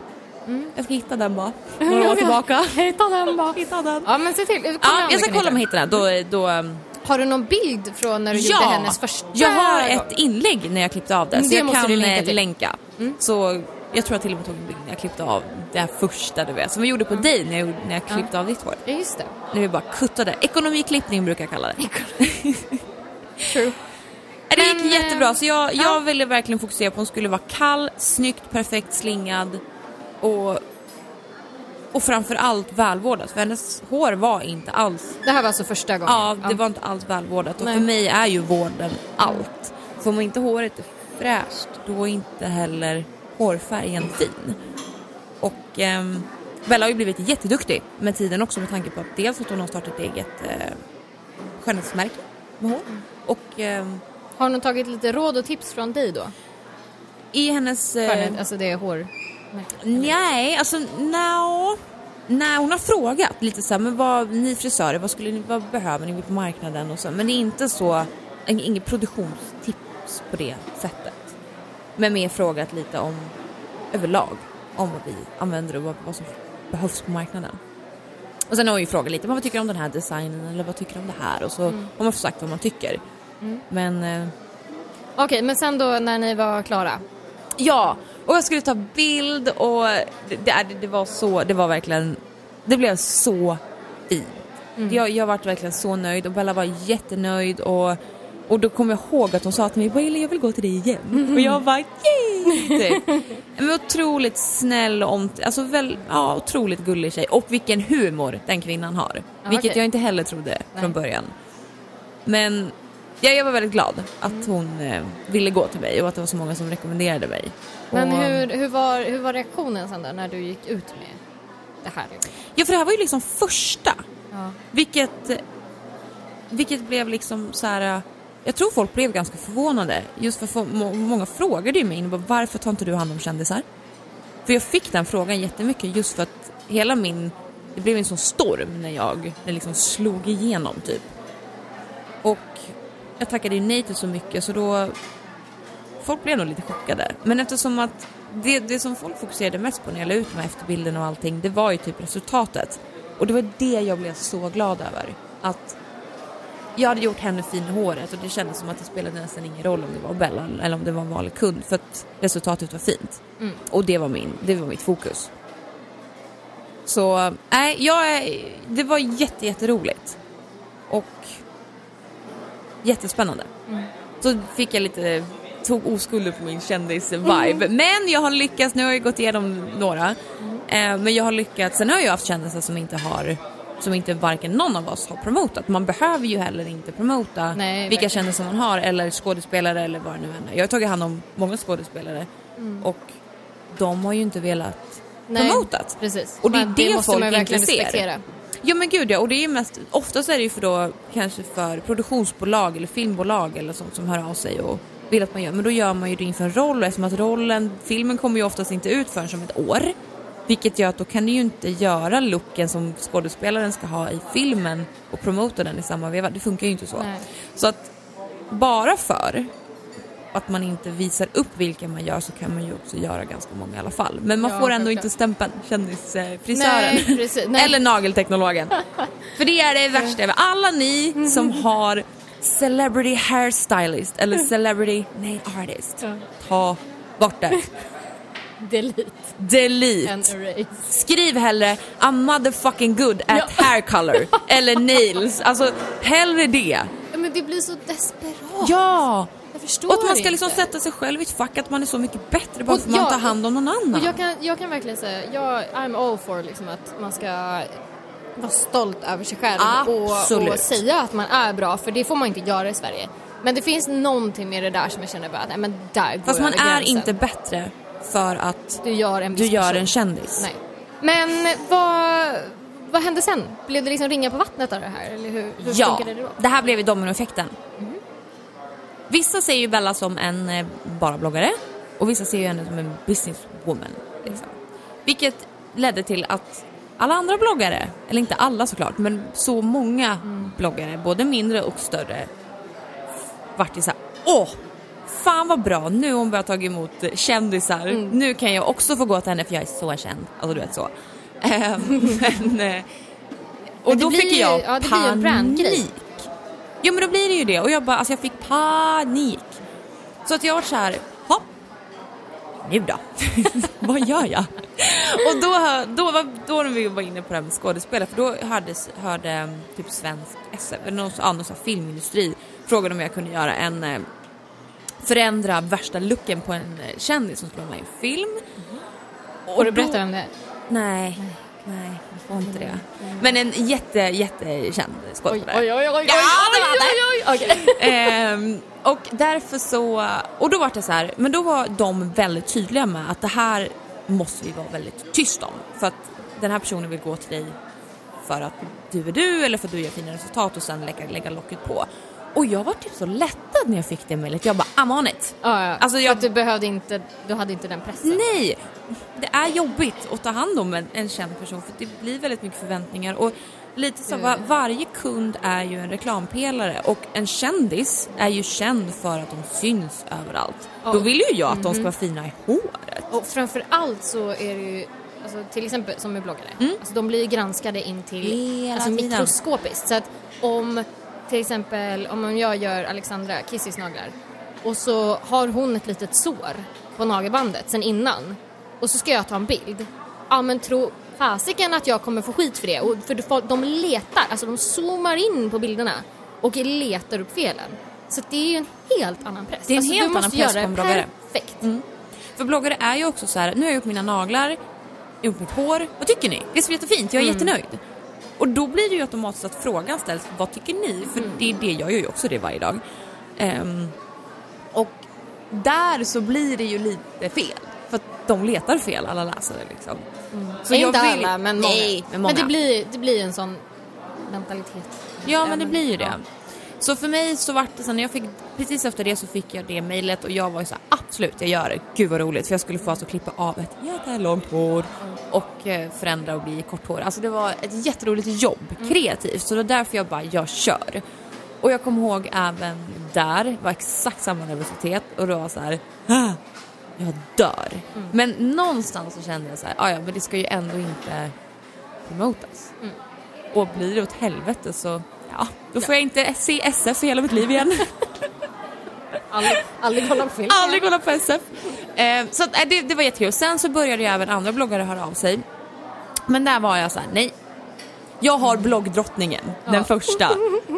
Mm. Jag ska hitta den bara. Några år tillbaka. Hitta den bara. Hitta den. Ja men se till, kolla Ja, jag ska kolla om jag hittar den. Då, då, um, Har du någon bild från när du gjorde hennes första jag har ett inlägg när jag klippte av det. Så det jag måste kan du länka eh, länka. Så jag tror jag till och med tog en bild när jag klippte av det här första du vet. Som vi gjorde på dig när jag, när jag klippte av ditt hår. Ja just det. När vi bara kuttade. Ekonomiklippning brukar jag kalla det. True. Det gick Men, eh, jättebra så jag, jag ja. ville verkligen fokusera på att hon skulle vara kall, snyggt, perfekt slingad och, och framförallt välvårdad för hennes hår var inte alls, Det här var alltså första gången? ja det var inte alls välvårdat och Nej. för mig är ju vården allt. För om inte håret är fräscht då är inte heller hårfärgen fin. Och ehm, Bella har ju blivit jätteduktig med tiden också med tanke på att dels att hon har startat eget eh, skönhetsmärke med hår och ehm, Har hon tagit lite råd och tips från dig då? i hennes... eh, Skönhet, alltså det är hår... Nej, alltså no. Nej, hon har frågat lite så här, men vad, ni frisörer, vad, skulle ni, vad behöver ni på marknaden och så. Men det är inte så, ing- inget produktionstips på det sättet. Men mer frågat lite om överlag, om vad vi använder och vad, vad som behövs på marknaden. Och sen har hon ju frågat lite, vad tycker du om den här designen eller vad tycker du om det här? Och så har man sagt vad man tycker. Men eh, Okej, men sen då när ni var klara? Ja, och jag skulle ta bild och det, det, det var så, det var verkligen, det blev så fint. Jag, jag varit verkligen så nöjd och Bella var jättenöjd och, och då kommer jag ihåg att hon sa till mig, "Bara, Elin jag vill gå till dig igen. Och jag bara yay! Typ. Men otroligt snäll och omt- alltså väl, ja, otroligt gullig tjej och vilken humor den kvinnan har. Ja, vilket okej. jag inte heller trodde Nej. från början. Men ja, jag var väldigt glad att hon eh, ville gå till mig och att det var så många som rekommenderade mig. Men och, hur, hur, var, hur var reaktionen sen då när du gick ut med det här? Ja, för det här var ju liksom första. Ja. Vilket, vilket blev liksom så här. Jag tror folk blev ganska förvånade. Just för många frågade ju mig varför tar inte du hand om kändisar? För jag fick den frågan jättemycket just för att hela min, det blev en sån storm när jag, när det liksom slog igenom typ. Och jag tackade ju nej till så mycket så då, folk blev nog lite chockade. Men eftersom att det, det som folk fokuserade mest på när jag la ut de här efterbilderna och allting, det var ju typ resultatet. Och det var det jag blev så glad över. Att jag hade gjort henne fin i håret och det kändes som att det spelade nästan ingen roll om det var Bella eller om det var en vanlig kund för att resultatet var fint. Mm. Och det var, min, det var mitt fokus. Så nej, jag är, det var jätte, jätteroligt. Och jättespännande. Så fick jag lite, tog oskulden på min kändis-vibe. Men jag har lyckats, nu har jag gått igenom några. Eh, men jag har lyckats, sen har jag haft kändisar som inte har som inte varken någon av oss har promotat. Man behöver ju heller inte promota Nej, vilka kändisar man har eller skådespelare eller vad det nu än är. Jag har tagit hand om många skådespelare och de har ju inte velat Nej, promotat. Precis. Och det är Men det måste folk inte ser. respektera. Ja men gud ja, och det är ju mest, oftast är det ju för då kanske för produktionsbolag eller filmbolag eller sånt som hör av sig och, vill att man gör, men då gör man ju det inför en roll och eftersom att rollen, filmen kommer ju oftast inte ut förrän som ett år. Vilket gör att då kan du ju inte göra looken som skådespelaren ska ha i filmen och promota den i samma veva. Det funkar ju inte så. Nej. Så att bara för att man inte visar upp vilka man gör så kan man ju också göra ganska många i alla fall. Men man Ja, får ändå självklart. inte stämpeln kändisfrisören. Nej, precis. Nej. Eller nagelteknologen. För det är det värsta. Alla ni som har celebrity hairstylist eller celebrity nail artist. Ja. Ta bort det. Delete Delete. Skriv hellre I'm motherfucking good at hair color eller nails. Alltså hellre det. Ja, Men det blir så desperat. Ja! Jag förstår Och att man ska liksom inte. sätta sig själv i ett fack att man är så mycket bättre bara Och för att man ja, tar hand om någon annan. Och jag kan, jag kan verkligen säga, jag, I'm all for liksom att man ska vara stolt över sig själv och, Absolut. och säga att man är bra, för det får man inte göra i Sverige. Men det finns någonting med det där som jag känner bara, nej men där går Fast man är gränsen. inte bättre för att Du gör en du gör en kändis. Nej. Men vad, vad hände sen? Blev det liksom ringa på vattnet av det här? Eller hur, hur Ja, det det här blev ju dominoeffekten. Vissa ser ju Bella som en eh, bara bloggare och vissa ser ju henne som en businesswoman. Liksom. Vilket ledde till att alla andra bloggare, eller inte alla såklart, men så många bloggare, både mindre och större, vart ju såhär, åh, fan vad bra, nu har hon börjat ta emot eh, kändisar, nu kan jag också få gå till henne för jag är så känd. Alltså du vet så. Men, eh, och Men det då blir fick jag ja, det blir ju en brandgrej. panik. Jo men då blir det ju det och jag bara, alltså jag fick panik. Så att jag var så här, hopp, nu då? Vad gör jag? och då, då, var, då när vi var inne på det här med skådespelare, för då hördes, hörde um, typ svensk SF, eller någon, här filmindustri, frågade om jag kunde göra en eh, förändra värsta looken på en eh, kändis som skulle vara med i en film. Får du berätta vem det är? Nej, nej, jag får inte det. Men en jätte, jättekänd Oj, skådespelare. oj, oj, oj, oj, Ja, oj, oj, oj, okej. Ehm, och därför så, och då var det så här, men då var de väldigt tydliga med att det här måste vi vara väldigt tyst om. För att den här personen vill gå till dig för att du är du eller för att du gör fina resultat och sen lägga, lägga locket på. Och jag var typ så lättad när jag fick det mejlet. Jag bara, I'm on it. Ja, ja. Alltså, För jag- att du behövde inte, du hade inte den pressen. Nej! Det är jobbigt att ta hand om en, en känd person för det blir väldigt mycket förväntningar och lite så va, varje kund är ju en reklampelare och en kändis är ju känd för att de syns överallt. Ja. Då vill ju jag att de ska vara fina i håret. Och framför allt så är det ju, alltså, till exempel som med bloggare, alltså, de blir ju granskade in till Mm. Hela alltså, mikroskopiskt. Så att om till exempel om jag gör Alexandra Kissis naglar och så har hon ett litet sår på nagelbandet sen innan och så ska jag ta en bild. Ja men tro fasiken att jag kommer få skit för det. Och för de letar, alltså de zoomar in på bilderna och letar upp felen. Så det är ju en helt annan press. Det är en alltså, helt annan press på en det bloggare. perfekt. Mm. För bloggare är ju också så här, nu har jag gjort mina naglar, gjort mitt hår, vad tycker ni? Det är så jättefint, jag är jättenöjd. Och då blir det ju automatiskt att frågan ställs, vad tycker ni? För det är det, jag gör ju också det varje dag. Ehm, och där så blir det ju lite fel. För att de letar fel, alla läsare liksom. Så Nej, jag inte vill- alla, men många. Nej, men många. det blir, det blir en sån mentalitet. Ja men det blir ju det. Så för mig så vart det sen när jag fick, precis efter det så fick jag det mejlet och jag var ju så här, absolut jag gör det, gud vad roligt för jag skulle få alltså klippa av ett jättelångt hår och eh, förändra och bli kort hår. Alltså det var ett jätteroligt jobb, kreativt, så det var därför jag bara, jag kör. Och jag kommer ihåg även där, var exakt samma nervositet och det var så här, "Ah, jag dör. Men någonstans så kände jag så här, "Ah, ja men det ska ju ändå inte promotas. Och blir det åt helvete så, ja, då får jag inte se SF i hela mitt liv igen. Aldrig, aldrig kolla på film. Aldrig kolla på SF. Eh, så att, eh, det, det var jättekul. Sen så började ju även andra bloggare höra av sig. Men där var jag så här: nej. Jag har bloggdrottningen, den första.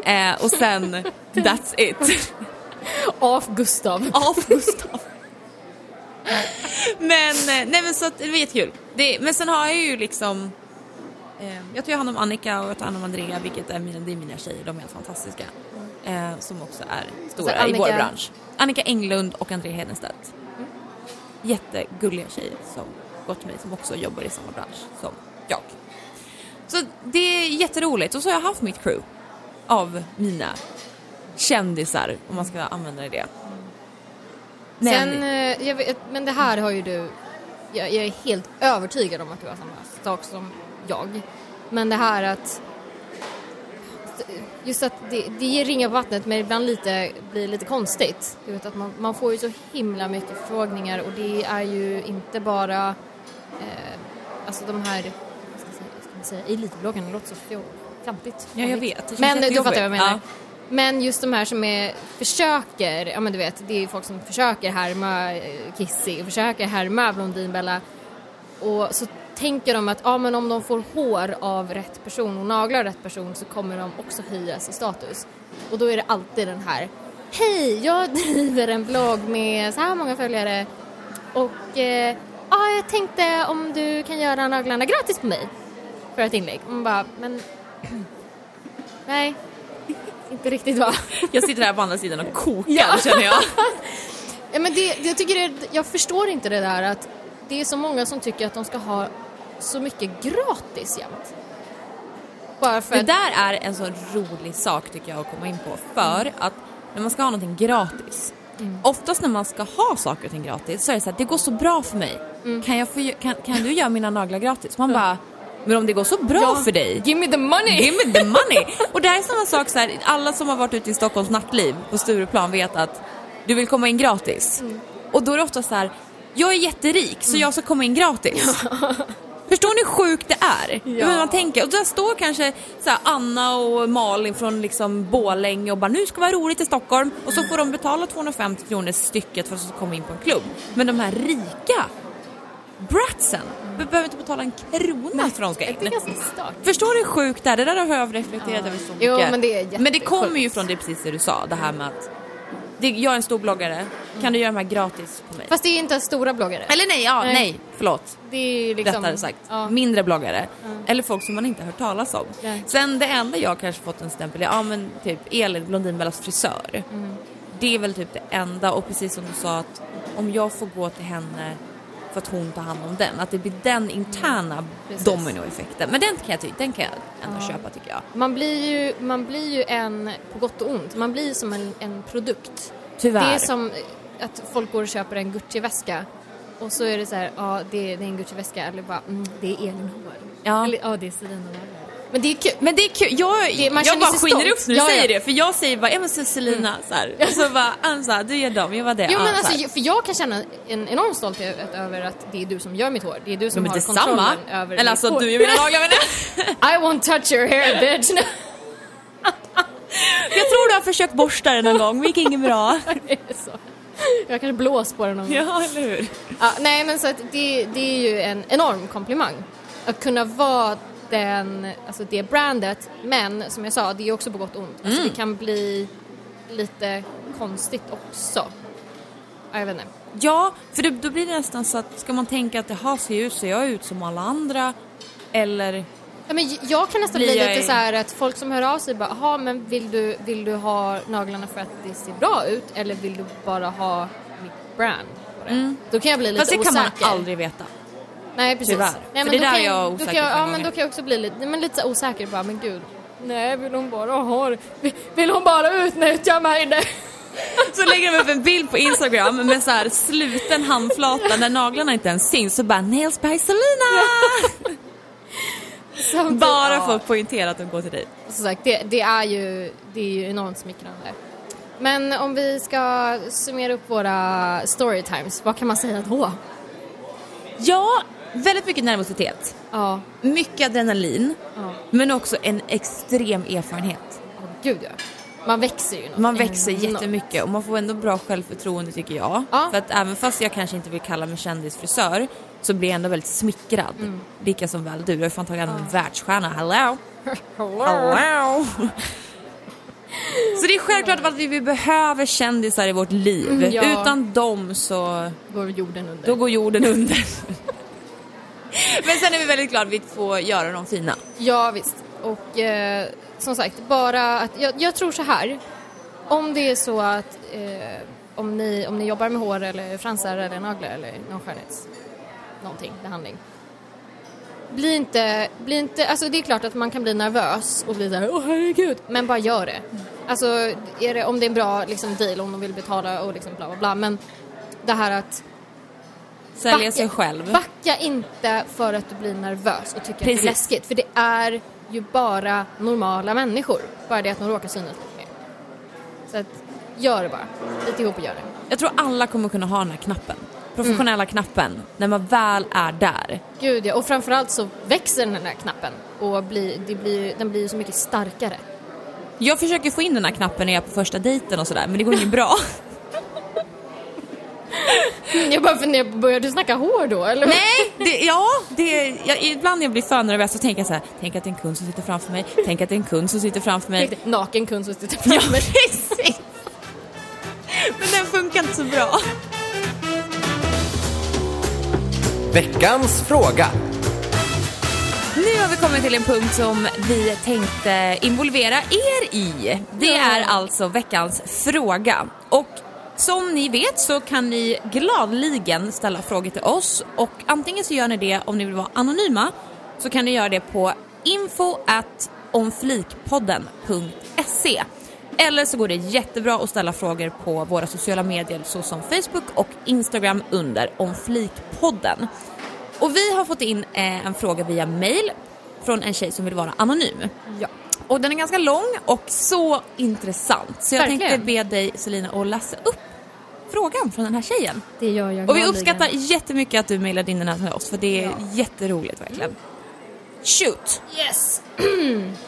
Eh, och sen, that's it. Av Gustav. Av Gustav. men, eh, nej men så att, det var jättekul. Det, men sen har jag ju liksom jag tar hand om Annika och jag tar hand om Andrea vilket är mina, det är mina tjejer, de är helt fantastiska. Eh, som också är stora Alltså, i vår Annika- bransch. Annika Englund och Andrea Hedenstedt. Jättegulliga tjejer som gått till mig som också jobbar i samma bransch som jag. Så det är jätteroligt och så har jag haft mitt crew av mina kändisar om man ska använda det. Nej, Sen, eh, vet, men det här har ju du, jag, jag är helt övertygad om att du har samma sak som jag. Men det här att, just att det, det ger ringar på vattnet men ibland lite, blir lite konstigt. Du vet att man, man får ju så himla mycket förfrågningar och det är ju inte bara, eh, alltså de här, säga, elitbloggarna, det låter så fjantigt. Ja, jag vet. Det Men du fattar vad jag menar. Ja. Men just de här som är, försöker, ja men du vet, det är ju folk som försöker härma eh, Kissy och försöker härma Blondinbella och så tänker de att ja, men om de får hår av rätt person och naglar rätt person så kommer de också höjas i status. Och då är det alltid den här Hej, jag driver en blogg med så här många följare och eh, ja, jag tänkte om du kan göra naglarna gratis på mig för ett inlägg. Och man bara, men nej, inte riktigt va? Jag sitter här på andra sidan och kokar Ja. känner jag. Ja, men det, jag, tycker det, jag förstår inte det där att det är så många som tycker att de ska ha så mycket gratis jämt. Bara för Det där är en så rolig sak tycker jag att komma in på. För att när man ska ha någonting gratis. Oftast när man ska ha saker och ting gratis så är det så här, det går så bra för mig. Kan, jag få, kan, kan du göra mina naglar gratis? Man bara, men om det går så bra Ja, för dig. Give me the money! Give me the money! Och det här är samma sak så här, alla som har varit ute i Stockholms nattliv på Stureplan vet att du vill komma in gratis. Och då är det ofta så här, jag är jätterik så jag ska komma in gratis. Förstår ni hur sjukt det är? Ja. Hur man tänker. Och där står kanske så här, Anna och Malin från liksom Borlänge och bara nu ska det vara roligt i Stockholm och så får de betala 250 kronor stycket för att komma in på en klubb. Men de här rika bratsen be- behöver inte betala en krona för att de ska Det är in. ganska stört. Förstår du hur sjukt det är? Det där har jag reflekterat över så mycket. Jo, men det är Men det kommer ju från det precis det du sa, det här med att det, jag är en stor bloggare, kan du göra de här gratis på mig? Fast det är inte stora bloggare. Eller nej, ja, Nej. nej, förlåt. Det är liksom... Rättare sagt. Ja. Mindre bloggare. Eller folk som man inte har hört talas om. Nej. Sen det enda jag kanske fått en stämpel är, ja men typ Elin, Blondinbellas frisör. Mm. Det är väl typ det enda och precis som du sa att om jag får gå till henne för att hon tar hand om den, att det blir den interna Mm. Dominoeffekten. Men den kan jag, den kan jag ändå köpa tycker jag. Man blir ju, man blir ju en, på gott och ont, man blir som en, en produkt. Tyvärr. Det är som att folk går och köper en Gucci-väska och så är det så här, ja det, det är en Gucci-väska eller bara, mm, det är Elin hår. Ja. Eller, ja det är Selina Lagerlöf. Men det är kul. Men det är kul, jag, Det- man jag bara skiner upp när du Ja, säger ja. det för jag säger bara, ja men så Selina så här. och så bara, Ansa du gör dem, jag var det. Jo men så alltså, för jag kan känna en enorm stolthet över att det är du som gör mitt hår. Det är du som men har detsamma. kontrollen över Eller alltså hår. du är mina naglar I won't touch your hair bitch. Jag tror du har försökt borsta den någon gång, men det gick inget bra. Det är så. Jag kanske blåst på den någon gång. Ja, eller hur? Ja, nej men så att det, det är ju en enorm komplimang. Att kunna vara den, alltså det brandet, men som jag sa, det är också på gott och ont. Alltså Mm. det kan bli lite konstigt också. Ja, jag vet inte. Ja, för det, då blir det nästan så att ska man tänka att jaha, ser jag ut, ser jag ut som alla andra? Eller? Ja, men jag kan nästan bli jag lite så här att folk som hör av sig bara, jaha men vill du, vill du ha naglarna för att det ser bra ut eller vill du bara ha mitt brand på det? Då kan jag bli lite Mm. Fast det kan osäker. man aldrig veta. Nej precis. Tyvärr. Nej, För men det då där kan är jag då osäker kan jag, på Ja men då kan jag också bli lite, men lite så osäker bara, men gud. Nej vill hon bara ha vill, hon bara utnyttja mig? Nej. Så lägger de upp en bild på Instagram med så här sluten handflata när naglarna inte ens syns så bara Nails by Selina! Samtidigt- Bara ja. för att poängtera att de går till dig. Som sagt, det, det, är ju, det är ju enormt smickrande. Men om vi ska summera upp våra storytimes, vad kan man säga då? Ja, väldigt mycket nervositet. Ja, Mycket adrenalin, ja. men också en extrem erfarenhet. ja gud ja. Man växer ju. något Man växer jättemycket och man får ändå bra självförtroende tycker jag. Ja. För att även fast jag kanske inte vill kalla mig kändisfrisör så blir jag ändå väldigt smickrad. Mm. Lika som väl du, du har fan tagit om en världsstjärna, hello! Hello. Hello! så det är självklart att vi vi behöver kändisar i vårt liv. Mm, ja. Utan dem så Går jorden under. då går jorden under. Men sen är vi väldigt glada att vi får göra dem fina. Ja visst. Och eh, som sagt, bara att jag, jag tror så här. Om det är så att eh, om, ni, om ni jobbar med hår eller fransar eller naglar eller någon skönhets... Någonting, behandling. Bli inte, bli inte, alltså det är klart att man kan bli nervös och bli såhär, åh herregud, men bara gör det. Alltså är det, om det är en bra liksom, deal, om de vill betala och liksom bla bla bla, men det här att Sälja sig själv. Backa inte för att du blir nervös och tycker att det Precis. är läskigt. För det är ju bara normala människor. Bara det att de råkar synas lite mer. Så att, gör det bara. Lite ihop och gör det. Jag tror alla kommer kunna ha den här knappen. Professionella knappen. När man väl är där. Gud ja, och framförallt så växer den här knappen och blir, det blir, den blir så mycket starkare. Jag försöker få in den här knappen när jag är på första dejten och sådär men det går inget bra. Jag bara funderar på, börjar du snacka hår då eller? Nej, det, ja, det, jag, ibland när jag blir för nervös så tänker jag så här, tänk att det är en kund som sitter framför mig, tänk att det är en kund som sitter framför mig. Riktigt Naken kund som sitter Ja, framför mig. precis. Men den funkar inte så bra. Veckans fråga. Nu har vi kommit till en punkt som vi tänkte involvera er i. Det Ja. är alltså veckans fråga. Och som ni vet så kan ni gladligen ställa frågor till oss och antingen så gör ni det om ni vill vara anonyma så kan ni göra det på info at omflikpodden.se eller så går det jättebra att ställa frågor på våra sociala medier såsom Facebook och Instagram under omflikpodden. Och vi har fått in eh, en fråga via mail från en tjej som vill vara anonym. Ja. Och den är ganska lång och så intressant. Så jag Verkligen. tänkte be dig Selina att läsa upp frågan från den här tjejen. Det gör jag Och vi uppskattar jättemycket att du mejlade in den här till oss för det är Ja. jätteroligt verkligen. Shoot! Yes!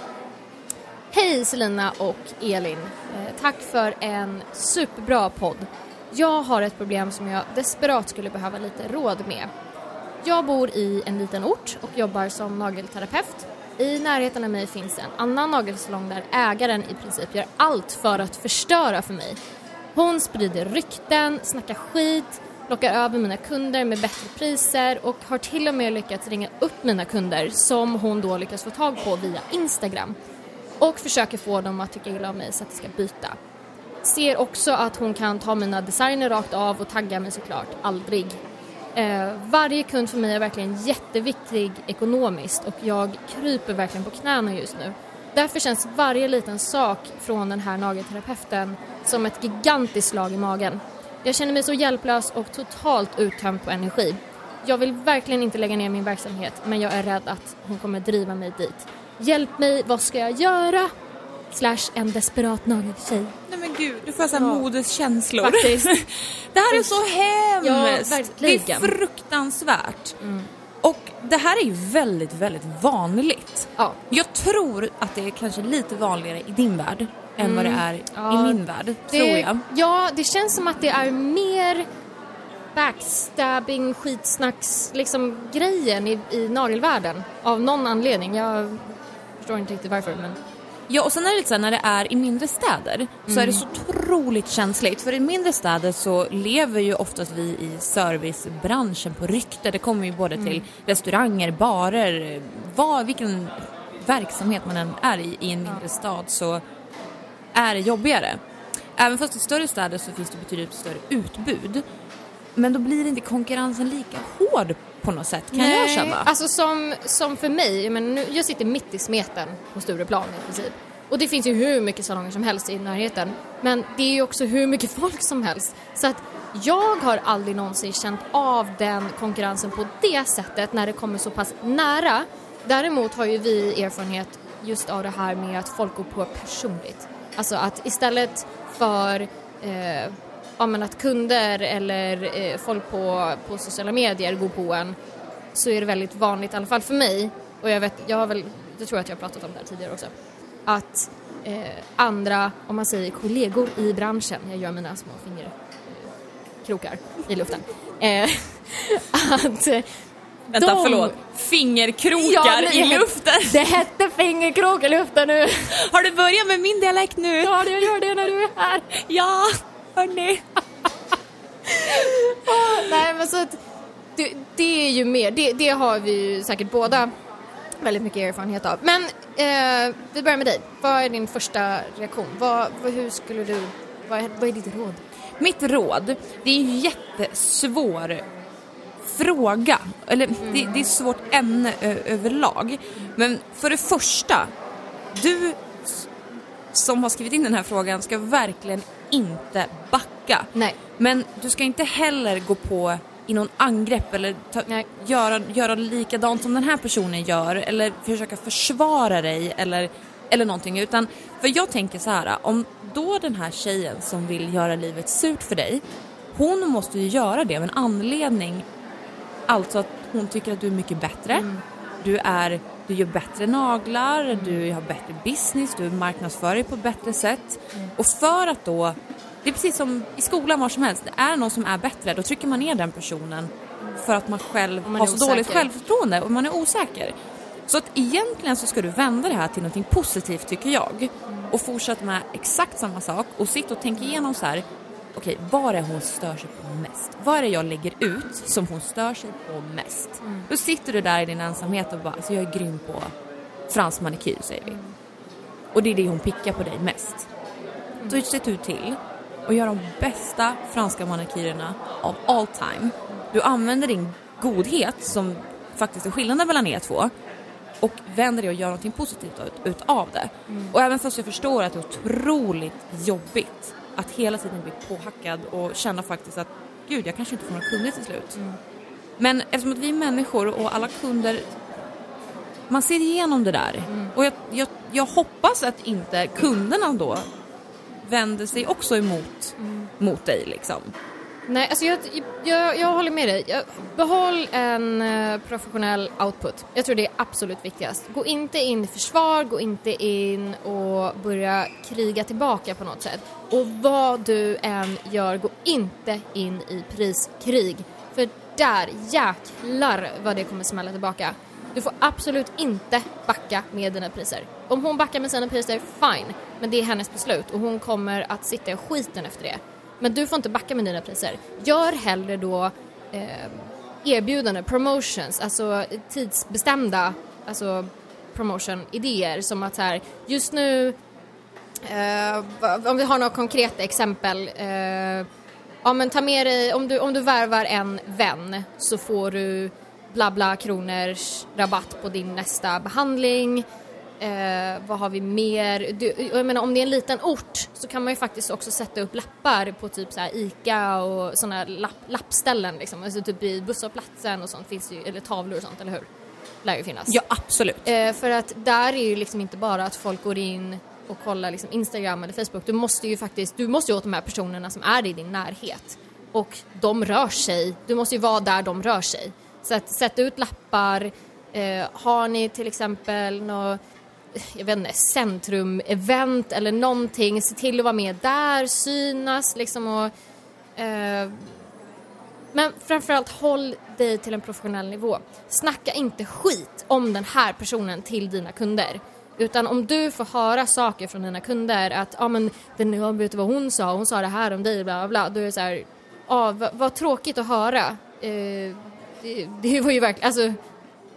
Hej Selina och Elin. Eh, tack för en superbra podd. Jag har ett problem som jag desperat skulle behöva lite råd med. Jag bor i en liten ort och jobbar som nagelterapeut. I närheten av mig finns en annan nagelsalong där ägaren i princip gör allt för att förstöra för mig. Hon sprider rykten, snackar skit, lockar över mina kunder med bättre priser och har till och med lyckats ringa upp mina kunder som hon då lyckas få tag på via Instagram och försöker få dem att tycka illa om mig så att de ska byta. Ser också att hon kan ta mina designer rakt av och tagga mig såklart aldrig. Eh, varje kund för mig är verkligen jätteviktig ekonomiskt och jag kryper verkligen på knäna just nu. Därför känns varje liten sak från den här nagelterapeuten som ett gigantiskt slag i magen. Jag känner mig så hjälplös och totalt uttömd på energi. Jag vill verkligen inte lägga ner min verksamhet men jag är rädd att hon kommer driva mig dit. Hjälp mig, vad ska jag göra? Slash en desperat nageltjej. Nej men gud, du får så här Ja. modeskänslor. Faktiskt. det här är så hemskt! Ja, det är verkligen. fruktansvärt. Och det här är ju väldigt, väldigt vanligt. Ja. Jag tror att det är kanske lite vanligare i din värld än vad det är Ja, i min värld, Det, tror jag. Ja, det känns som att det är mer backstabbing, skitsnacks, liksom grejen i, i nagelvärlden. Av någon anledning. Jag förstår inte riktigt varför men... Ja, och sen är det lite så här, när det är i mindre städer så är det så otroligt känsligt. För i mindre städer så lever ju oftast vi i servicebranschen på rykte. Det kommer ju både till restauranger, barer, vad, vilken verksamhet man än är i i en mindre stad så är det jobbigare. Även fast i större städer så finns det betydligt större utbud. Men då blir inte konkurrensen lika hård på något sätt kan jag känna. Alltså som, som för mig, men nu, jag sitter mitt i smeten på Stureplan i princip. Och det finns ju hur mycket salonger som helst i närheten. Men det är ju också hur mycket folk som helst. Så att jag har aldrig någonsin känt av den konkurrensen på det sättet när det kommer så pass nära. Däremot har ju vi erfarenhet just av det här med att folk går på personligt. Alltså att istället för eh, ja, men att kunder eller eh, folk på, på sociala medier går på en så är det väldigt vanligt, i alla fall för mig, och jag vet, jag har väl, det tror jag att jag har pratat om det här tidigare också, att eh, andra, om man säger kollegor i branschen, jag gör mina små fingerkrokar i luften, eh, att eh, Vänta, de- förlåt. Fingerkrokar Ja, men i luften. Det hette fingerkrok i luften nu! Har du börjat med min dialekt nu? Ja, jag gör det när du är här. Ja, hörni. Nej men så att det, det är ju mer, det, det har vi ju säkert båda väldigt mycket erfarenhet av. Men eh, vi börjar med dig. Vad är din första reaktion? Vad, vad, hur skulle du, vad är, vad är ditt råd? Mitt råd, det är en jättesvår fråga. Eller det, det är ett svårt ämne ö- överlag. Men för det första, du som har skrivit in den här frågan ska verkligen inte backa. Nej. Men du ska inte heller gå på i någon angrepp eller ta, göra, göra likadant som den här personen gör eller försöka försvara dig eller, eller någonting. Utan, för jag tänker så här, om då den här tjejen som vill göra livet surt för dig, hon måste ju göra det av en anledning. Alltså att hon tycker att du är mycket bättre. Du, är, du gör bättre naglar, du har bättre business, du marknadsför dig på ett bättre sätt. Och för att då det är precis som i skolan var som helst, det är någon som är bättre, då trycker man ner den personen för att man själv man har så dåligt osäker. självförtroende och man är osäker. Så att egentligen så ska du vända det här till något positivt tycker jag och fortsätta med exakt samma sak och sitta och tänka igenom så här. Okej, vad är hon stör sig på mest? Vad är det jag lägger ut som hon stör sig på mest? Då sitter du där i din ensamhet och bara, alltså jag är grym på fransk manikyr säger vi. Och det är det hon pickar på dig mest. Då ser du till och gör de bästa franska manikyrerna av all time. Du använder din godhet som faktiskt är skillnaden mellan er två och vänder det och gör någonting positivt ut, utav det. Och även fast jag förstår att det är otroligt jobbigt att hela tiden bli påhackad och känna faktiskt att gud, jag kanske inte får några kunder till slut. Men eftersom att vi är människor och alla kunder man ser igenom det där. Och jag, jag, jag hoppas att inte kunderna då vänder sig också emot mot dig liksom. Nej, alltså jag, jag, jag håller med dig. Jag, behåll en eh, professionell output. Jag tror det är absolut viktigast. Gå inte in i försvar, gå inte in och börja kriga tillbaka på något sätt. Och vad du än gör, gå inte in i priskrig. För där, jäklar vad det kommer smälla tillbaka. Du får absolut inte backa med dina priser. Om hon backar med sina priser, fine. Men det är hennes beslut och hon kommer att sitta i skiten efter det. Men du får inte backa med dina priser. Gör hellre då eh, erbjudanden, promotions, alltså tidsbestämda alltså promotion-idéer som att så här, just nu, eh, om vi har några konkreta exempel, eh, ja men ta med dig, om du, om du värvar en vän så får du bla bla kronors rabatt på din nästa behandling. Eh, vad har vi mer? Du, jag menar om det är en liten ort så kan man ju faktiskt också sätta upp lappar på typ så här ICA och sådana lapp, lappställen liksom. Alltså typ i busshållplatsen och sånt finns ju, eller tavlor och sånt, eller hur? Lär ju finnas. Ja, absolut. Eh, för att där är ju liksom inte bara att folk går in och kollar liksom Instagram eller Facebook. Du måste ju faktiskt, du måste ju åt de här personerna som är i din närhet. Och de rör sig, du måste ju vara där de rör sig. Så att sätta ut lappar, eh, har ni till exempel något jag vet inte, centrum-event eller någonting, se till att vara med där, synas liksom och eh, men framförallt håll dig till en professionell nivå. Snacka inte skit om den här personen till dina kunder. Utan om du får höra saker från dina kunder att ja ah, men den, jag vet du vad hon sa, hon sa det här om dig bla bla bla. Då är det så här, ah, vad, vad tråkigt att höra. Eh, det, det var ju verkligen, alltså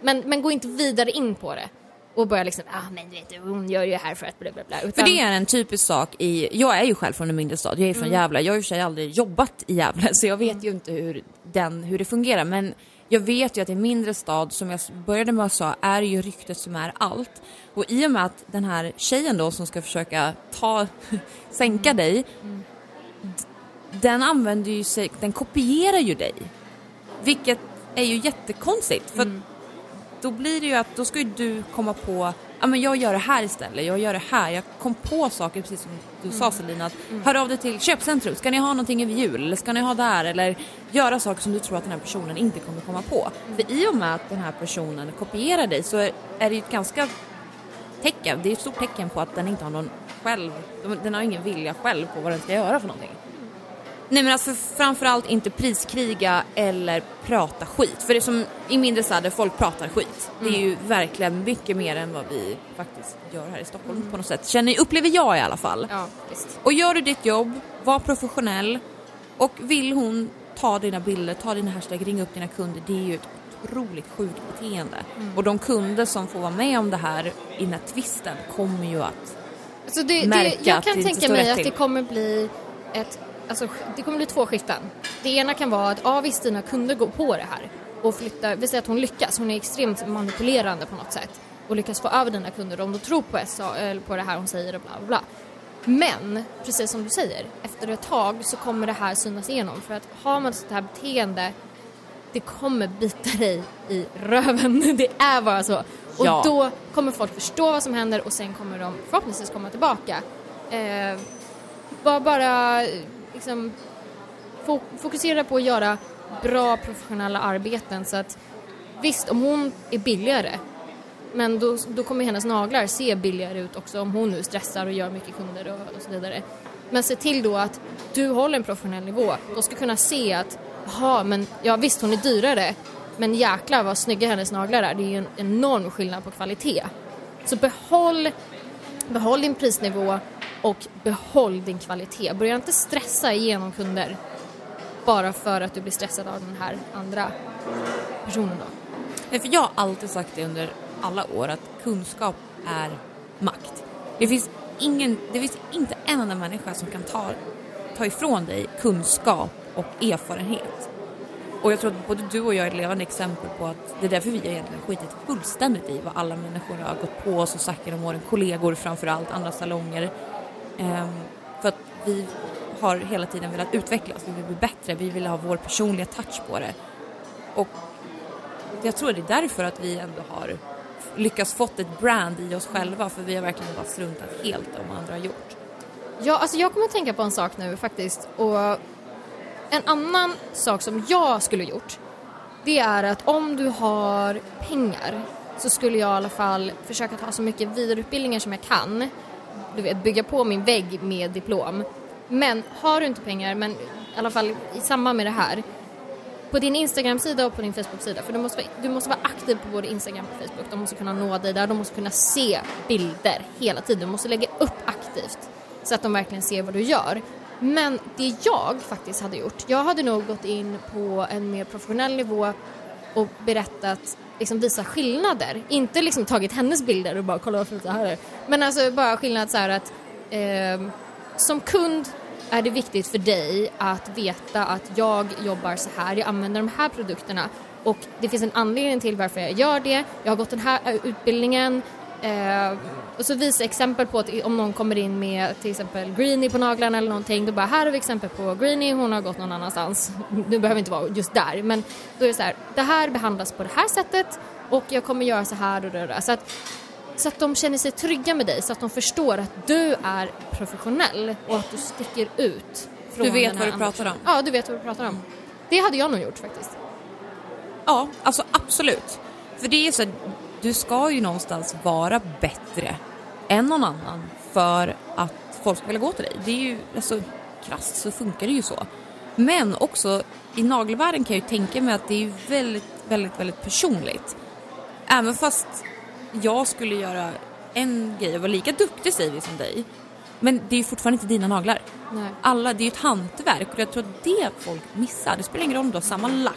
men, men gå inte vidare in på det. Och börja liksom, ah men vet du hon gör ju det här för att bla bla bla. Utan, För det är en typisk sak i, jag är ju själv från en mindre stad, jag är från Gävle, jag har och för sig aldrig jobbat i Gävle så jag vet ju inte hur, den, hur det fungerar. Men jag vet ju att i en mindre stad, som jag började med att säga, är ju ryktet som är allt. Och i och med att den här tjejen då som ska försöka ta, sänka dig, d- den använder ju sig, den kopierar ju dig. Vilket är ju jättekonstigt för att då blir det ju att då ska ju du komma på ja men jag gör det här istället, jag gör det här, jag kom på saker precis som du sa Selina, att hör av dig till köpcentrum, ska ni ha någonting över jul eller ska ni ha där eller göra saker som du tror att den här personen inte kommer komma på. För i och med att den här personen kopierar dig så är, är det ju ett ganska tecken, det är ett stort tecken på att den inte har någon själv, den har ingen vilja själv på vad den ska göra för någonting. Nej men alltså framförallt inte priskriga eller prata skit. För det som i mindre städer, folk pratar skit. Det är ju verkligen mycket mer än vad vi faktiskt gör här i Stockholm på något sätt. Känner, upplever jag i alla fall. Ja. Och gör du ditt jobb, var professionell och vill hon ta dina bilder, ta dina hashtag, ringa upp dina kunder. Det är ju ett otroligt sjukt beteende. Och de kunder som får vara med om det här i den här twisten kommer ju att Så det, det, märka jag att kan det inte tänka mig att det kommer bli ett, alltså det kommer bli två skiften. Det ena kan vara att ja visst dina kunder går på det här och flyttar, vi säger att hon lyckas, hon är extremt manipulerande på något sätt och lyckas få över dina kunder om de tror på, SA, eller på det här hon säger och bla bla bla. Men, precis som du säger, efter ett tag så kommer det här synas igenom. För att har man sånt här beteende, det kommer bita dig i röven. Det är bara så. Och Ja. då kommer folk förstå vad som händer och sen kommer de förhoppningsvis komma tillbaka. Eh, bara, bara liksom fokusera på att göra bra professionella arbeten så att visst, om hon är billigare men då, då kommer hennes naglar se billigare ut också om hon nu stressar och gör mycket kunder och, och så vidare. Men se till då att du håller en professionell nivå. De ska kunna se att, jaha, men ja visst hon är dyrare men jäklar vad snygga hennes naglar är. Det är ju en enorm skillnad på kvalitet. Så behåll, behåll din prisnivå och behåll din kvalitet. Börja inte stressa igenom kunder bara för att du blir stressad av den här andra personen då. Nej, för jag har alltid sagt det under alla år att kunskap är makt. Det finns, ingen, det finns inte en enda människa som kan ta, ta ifrån dig kunskap och erfarenhet. Och jag tror att både du och jag är ett levande exempel på att det är därför vi har egentligen skitit fullständigt i vad alla människor har gått på oss och sagt genom åren, kollegor framför allt, andra salonger. Ehm, för att vi har hela tiden velat utvecklas, vi vill bli bättre, vi vill ha vår personliga touch på det. Och jag tror det är därför att vi ändå har lyckats fått ett brand i oss själva för vi har verkligen bara struntat helt om vad andra har gjort. Ja, alltså jag kommer att tänka på en sak nu faktiskt. Och en annan sak som jag skulle gjort, det är att om du har pengar så skulle jag i alla fall försöka ta så mycket vidareutbildningar som jag kan. Du vet, bygga på min vägg med diplom. Men har du inte pengar, men i alla fall i samband med det här, på din Instagram-sida och på din Facebook-sida. För du måste, vara, du måste vara aktiv på både Instagram och Facebook. De måste kunna nå dig där, de måste kunna se bilder hela tiden. Du måste lägga upp aktivt så att de verkligen ser vad du gör. Men det jag faktiskt hade gjort, jag hade nog gått in på en mer professionell nivå och berättat, liksom visa skillnader. Inte liksom tagit hennes bilder och bara kolla vad fint det här är. Men alltså bara skillnad så här att eh, som kund är det viktigt för dig att veta att jag jobbar så här, jag använder de här produkterna och det finns en anledning till varför jag gör det. Jag har gått den här äh, utbildningen eh, och så visa exempel på att om någon kommer in med till exempel greenie på naglarna eller någonting, då bara här har vi exempel på greenie, hon har gått någon annanstans. Nu behöver inte vara just där, men då är det så här, det här behandlas på det här sättet och jag kommer göra så här och det där. Så att så att de känner sig trygga med dig, så att de förstår att du är professionell och att du sticker ut. Från Du vet vad här du pratar om. Ja, du vet vad du pratar om. Det hade jag nog gjort faktiskt. Ja, alltså absolut. För det är så att du ska ju någonstans vara bättre än någon annan för att folk ska vilja gå till dig. Det är ju, alltså krasst så funkar det ju så. Men också i nagelvärlden kan jag ju tänka mig att det är väldigt, väldigt, väldigt personligt. Även fast jag skulle göra en grej och vara lika duktig säger vi som dig. Men det är ju fortfarande inte dina naglar. Nej. Alla, det är ju ett hantverk och jag tror att det folk missar. Det spelar ingen roll om du har samma lack,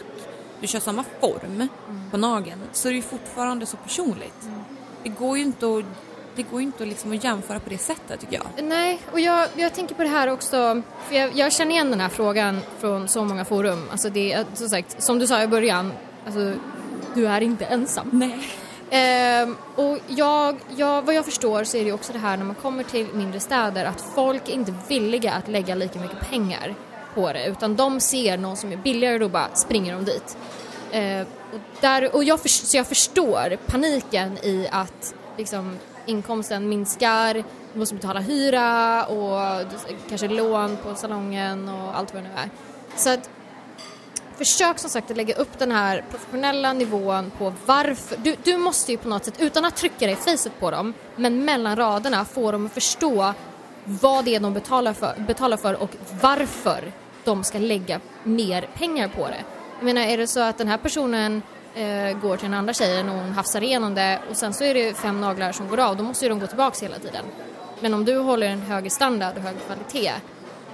du kör samma form på nageln så är det ju fortfarande så personligt. Det går ju inte att, det går ju inte liksom att jämföra på det sättet tycker jag. Nej, och jag, jag tänker på det här också, för jag, jag känner igen den här frågan från så många forum. Alltså det är, som sagt, som du sa i början, alltså, du är inte ensam. Nej. Ehm, och jag, jag, vad jag förstår så är det också det här när man kommer till mindre städer att folk är inte villiga att lägga lika mycket pengar på det utan de ser någon som är billigare och då bara springer de dit. Eh, och där, och jag, för, så jag förstår paniken i att liksom, inkomsten minskar, du måste betala hyra och kanske lån på salongen och allt vad det nu är. Så att försök som sagt att lägga upp den här professionella nivån på varför. Du, du måste ju på något sätt, utan att trycka dig i facet på dem, men mellan raderna få dem att förstå vad det är de betalar för, betalar för och varför de ska lägga mer pengar på det. Jag menar, är det så att den här personen eh, går till den andra tjejen och hon hafsar igenom det och sen så är det fem naglar som går av, då måste ju de gå tillbaks hela tiden. Men om du håller en högre standard och hög kvalitet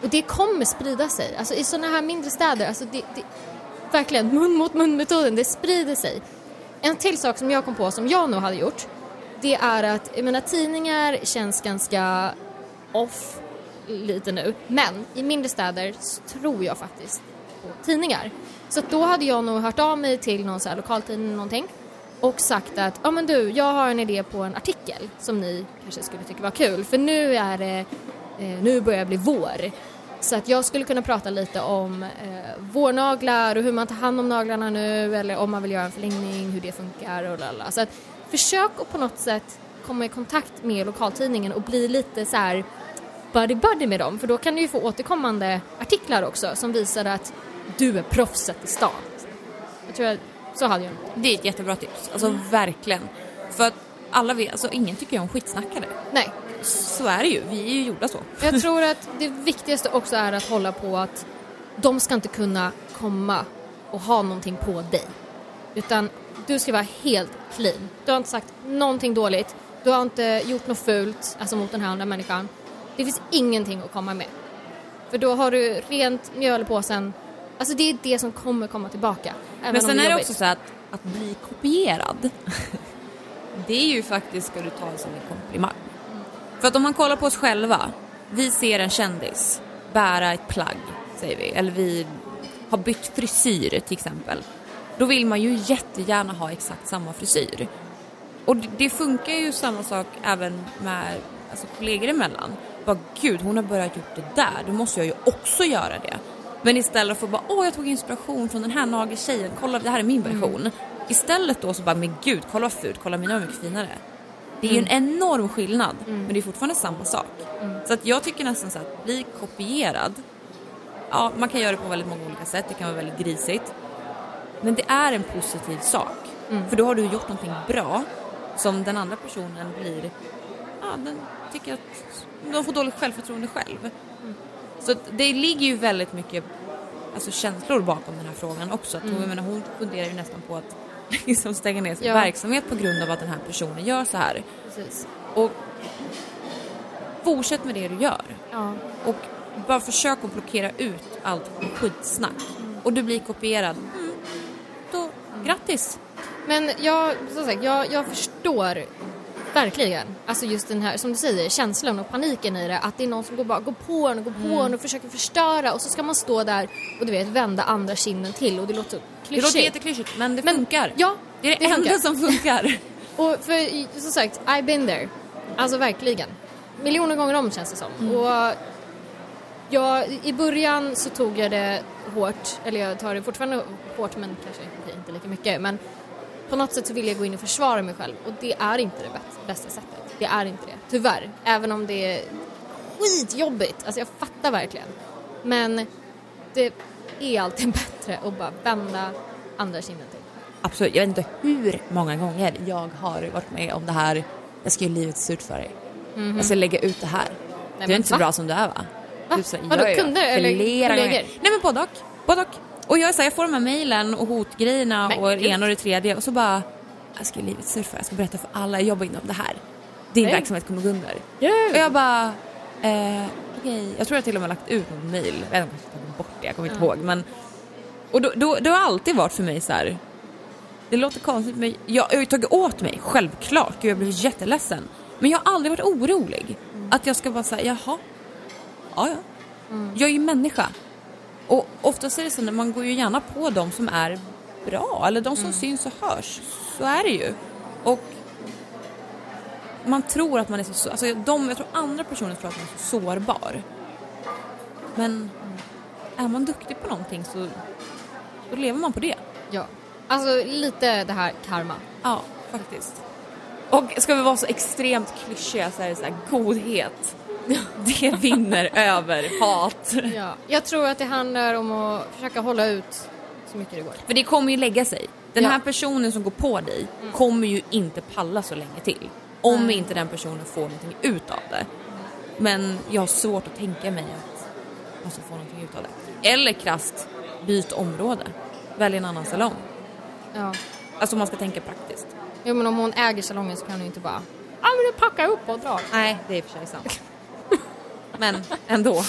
och det kommer sprida sig. Alltså i sådana här mindre städer, alltså det, det, verkligen mun mot mun metoden, det sprider sig. En till sak som jag kom på som jag nog hade gjort, det är att, jag menar tidningar känns ganska off lite nu, men i mindre städer tror jag faktiskt på tidningar. Så då hade jag nog hört av mig till någon så här lokaltidning någonting och sagt att, ja men du, jag har en idé på en artikel som ni kanske skulle tycka var kul, för nu är det eh, nu börjar det bli vår. Så att jag skulle kunna prata lite om eh, vårnaglar och hur man tar hand om naglarna nu eller om man vill göra en förlängning, hur det funkar och lalla. Så att försök att på något sätt komma i kontakt med lokaltidningen och bli lite så här buddy-buddy med dem för då kan du ju få återkommande artiklar också som visar att du är proffset i stan. Jag tror att så hade jag. Det är ett jättebra tips, alltså verkligen. För att alla vet, alltså ingen tycker om skitsnackare. Nej, Så är det ju, vi är ju gjorda så. jag tror att det viktigaste också är att hålla på att de ska inte kunna komma och ha någonting på dig. Utan du ska vara helt clean. Du har inte sagt någonting dåligt. Du har inte gjort något fult, alltså mot den här andra människan. Det finns ingenting att komma med. För då har du rent mjöl i påsen. Alltså det är det som kommer komma tillbaka. Men sen är det också så att, att bli kopierad, det är ju faktiskt, ska du ta det som en komplimang. För att om man kollar på oss själva, vi ser en kändis bära ett plagg, säger vi, eller vi har bytt frisyr till exempel. Då vill man ju jättegärna ha exakt samma frisyr. Och det, det funkar ju samma sak även med alltså, kollegor emellan. Bara gud, hon har börjat gjort det där, då måste jag ju också göra det. Men istället för att bara, åh jag tog inspiration från den här nageltjejen, kolla det här är min version. Istället då så bara, men gud, kolla vad fult, kolla mina är mycket finare. Det är ju en enorm skillnad, men det är fortfarande samma sak. Så att jag tycker nästan så att bli kopierad, ja man kan göra det på väldigt många olika sätt, det kan vara väldigt grisigt. Men det är en positiv sak. För då har du gjort någonting bra som den andra personen blir, ja den tycker att de får dåligt självförtroende själv. Så att det ligger ju väldigt mycket alltså, känslor bakom den här frågan också. Att hon, jag menar, hon funderar ju nästan på att liksom stänga ner sin Ja. verksamhet på grund av att den här personen gör så här. Precis. Och fortsätt med det du gör. Ja. Och bara försök att blockera ut allt skitsnack. Och du blir kopierad. Mm, då, grattis! Men jag, som sagt, jag, jag förstår verkligen, alltså just den här, som du säger, känslan och paniken i det, att det är någon som går, bara, går på en och går på en och försöker förstöra och så ska man stå där och du vet vända andra kinden till och det låter Det klyschigt. låter jätteklyschigt men det Men- funkar. Ja, det är det, det enda funkar. som funkar. Och för som sagt, I've been there. Alltså verkligen. Miljoner gånger om känns det som. Och jag, i början så tog jag det hårt, eller jag tar det fortfarande hårt men kanske inte lika mycket. Men på något sätt så vill jag gå in och försvara mig själv och det är inte det bäst- bästa sättet. Det är inte det, tyvärr. Även om det är skitjobbigt, alltså jag fattar verkligen. Men det är alltid bättre att bara vända andra kinden till. Absolut, jag vet inte hur många gånger jag har varit med om det här. Jag ska göra livet surt för dig. Jag ska lägga ut det här. du är inte så va? bra som du är va? Va? Typ så Vadå, kunder eller kollegor? Nej men både och. Både och. Och jag, är så här, jag får de här mejlen och hotgrejerna och det ena och det tredje och så bara jag ska göra livet dig. jag ska berätta för alla, jag jobbar inom det här. Din Nej. verksamhet kommer gå under. Och jag bara, eh, okej, jag tror jag till och med lagt ut något mejl, jag vet inte om jag har bort det, jag kommer inte ihåg men och då, då, det har alltid varit för mig så här. Det låter konstigt men jag, jag har ju tagit åt mig, självklart. Gud, jag blev jätteledsen. Men jag har aldrig varit orolig. Att jag ska bara säga, jaha, ja ja. Jag är ju människa. Och oftast är det så när man går ju gärna på de som är bra, eller de som syns och hörs. Så är det ju. Och man tror att man är så, alltså de, jag tror andra personer tror att man är så sårbar. Men är man duktig på någonting så då lever man på det. Ja. Alltså lite det här karma. Ja, faktiskt. Och ska vi vara så extremt klyschiga så är det så här godhet. Det vinner över hat. Ja. Jag tror att det handlar om att försöka hålla ut så mycket det går. För det kommer ju lägga sig. Den Ja. här personen som går på dig kommer ju inte palla så länge till. Om Nej. inte den personen får någonting ut av det. Men jag har svårt att tänka mig att man ska få någonting ut av det. Eller krasst, byt område. Välj en annan salong. Ja. Alltså om man ska tänka praktiskt. Jo men om hon äger salongen så kan hon ju inte bara Ja men du packar upp och drar. Nej, det är i och för sig sant. Men ändå.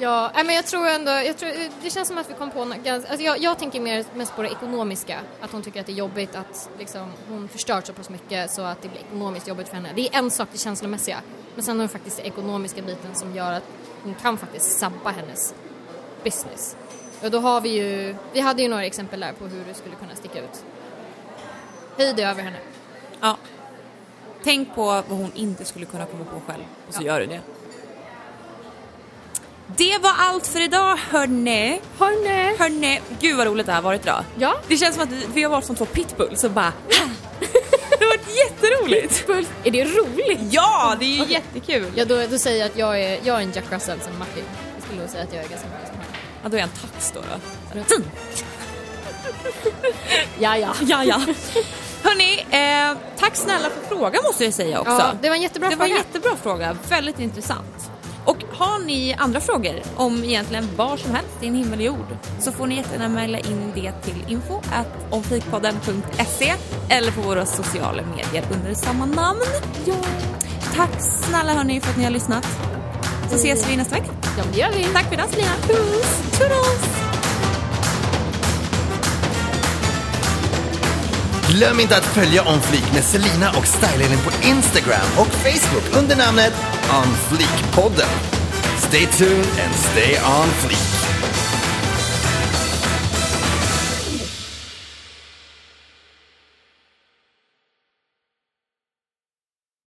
Ja, men jag tror ändå, jag tror, det känns som att vi kom på något alltså jag, jag tänker mer mest på det ekonomiska. Att hon tycker att det är jobbigt att liksom, hon förstört så pass mycket så att det blir ekonomiskt jobbigt för henne. Det är en sak det känslomässiga. Men sen har hon faktiskt den ekonomiska biten som gör att hon kan faktiskt sabba hennes business. Och då har vi ju, vi hade ju några exempel där på hur det skulle kunna sticka ut. Höj det över henne. Ja. Tänk på vad hon inte skulle kunna komma på själv och så gör du det. Det var allt för idag hörni. Hörni. Hörni, gud vad roligt det här varit idag. Ja. Det känns som att vi, vi har varit som två pitbulls och bara Det har varit jätteroligt. Puls. Är det roligt? Ja, det är ju Okej. jättekul. Ja, då, då säger jag att jag är, jag är en Jack Russell som Martin. Jag skulle nog säga att jag är ganska mycket som han. Ja, då är jag en tax då. då. Ja, ja. Ja, ja. Hörni, eh, tack snälla för frågan måste jag säga också. Ja, det var en jättebra det var en fråga. jättebra fråga, väldigt intressant. Och har ni andra frågor om egentligen var som helst i en himmel och jord så får ni jättegärna mejla in det till info omfikpodden.se eller på våra sociala medier under samma namn. Ja. Tack snälla hörni för att ni har lyssnat. Så ses vi nästa vecka. Ja, det gör vi. Tack för idag Selina. Puss! Toodles! Glöm inte att följa On Fleek med Selina och Stylelin på Instagram och Facebook under namnet On Fleek-podden. Stay tuned and stay on fleek.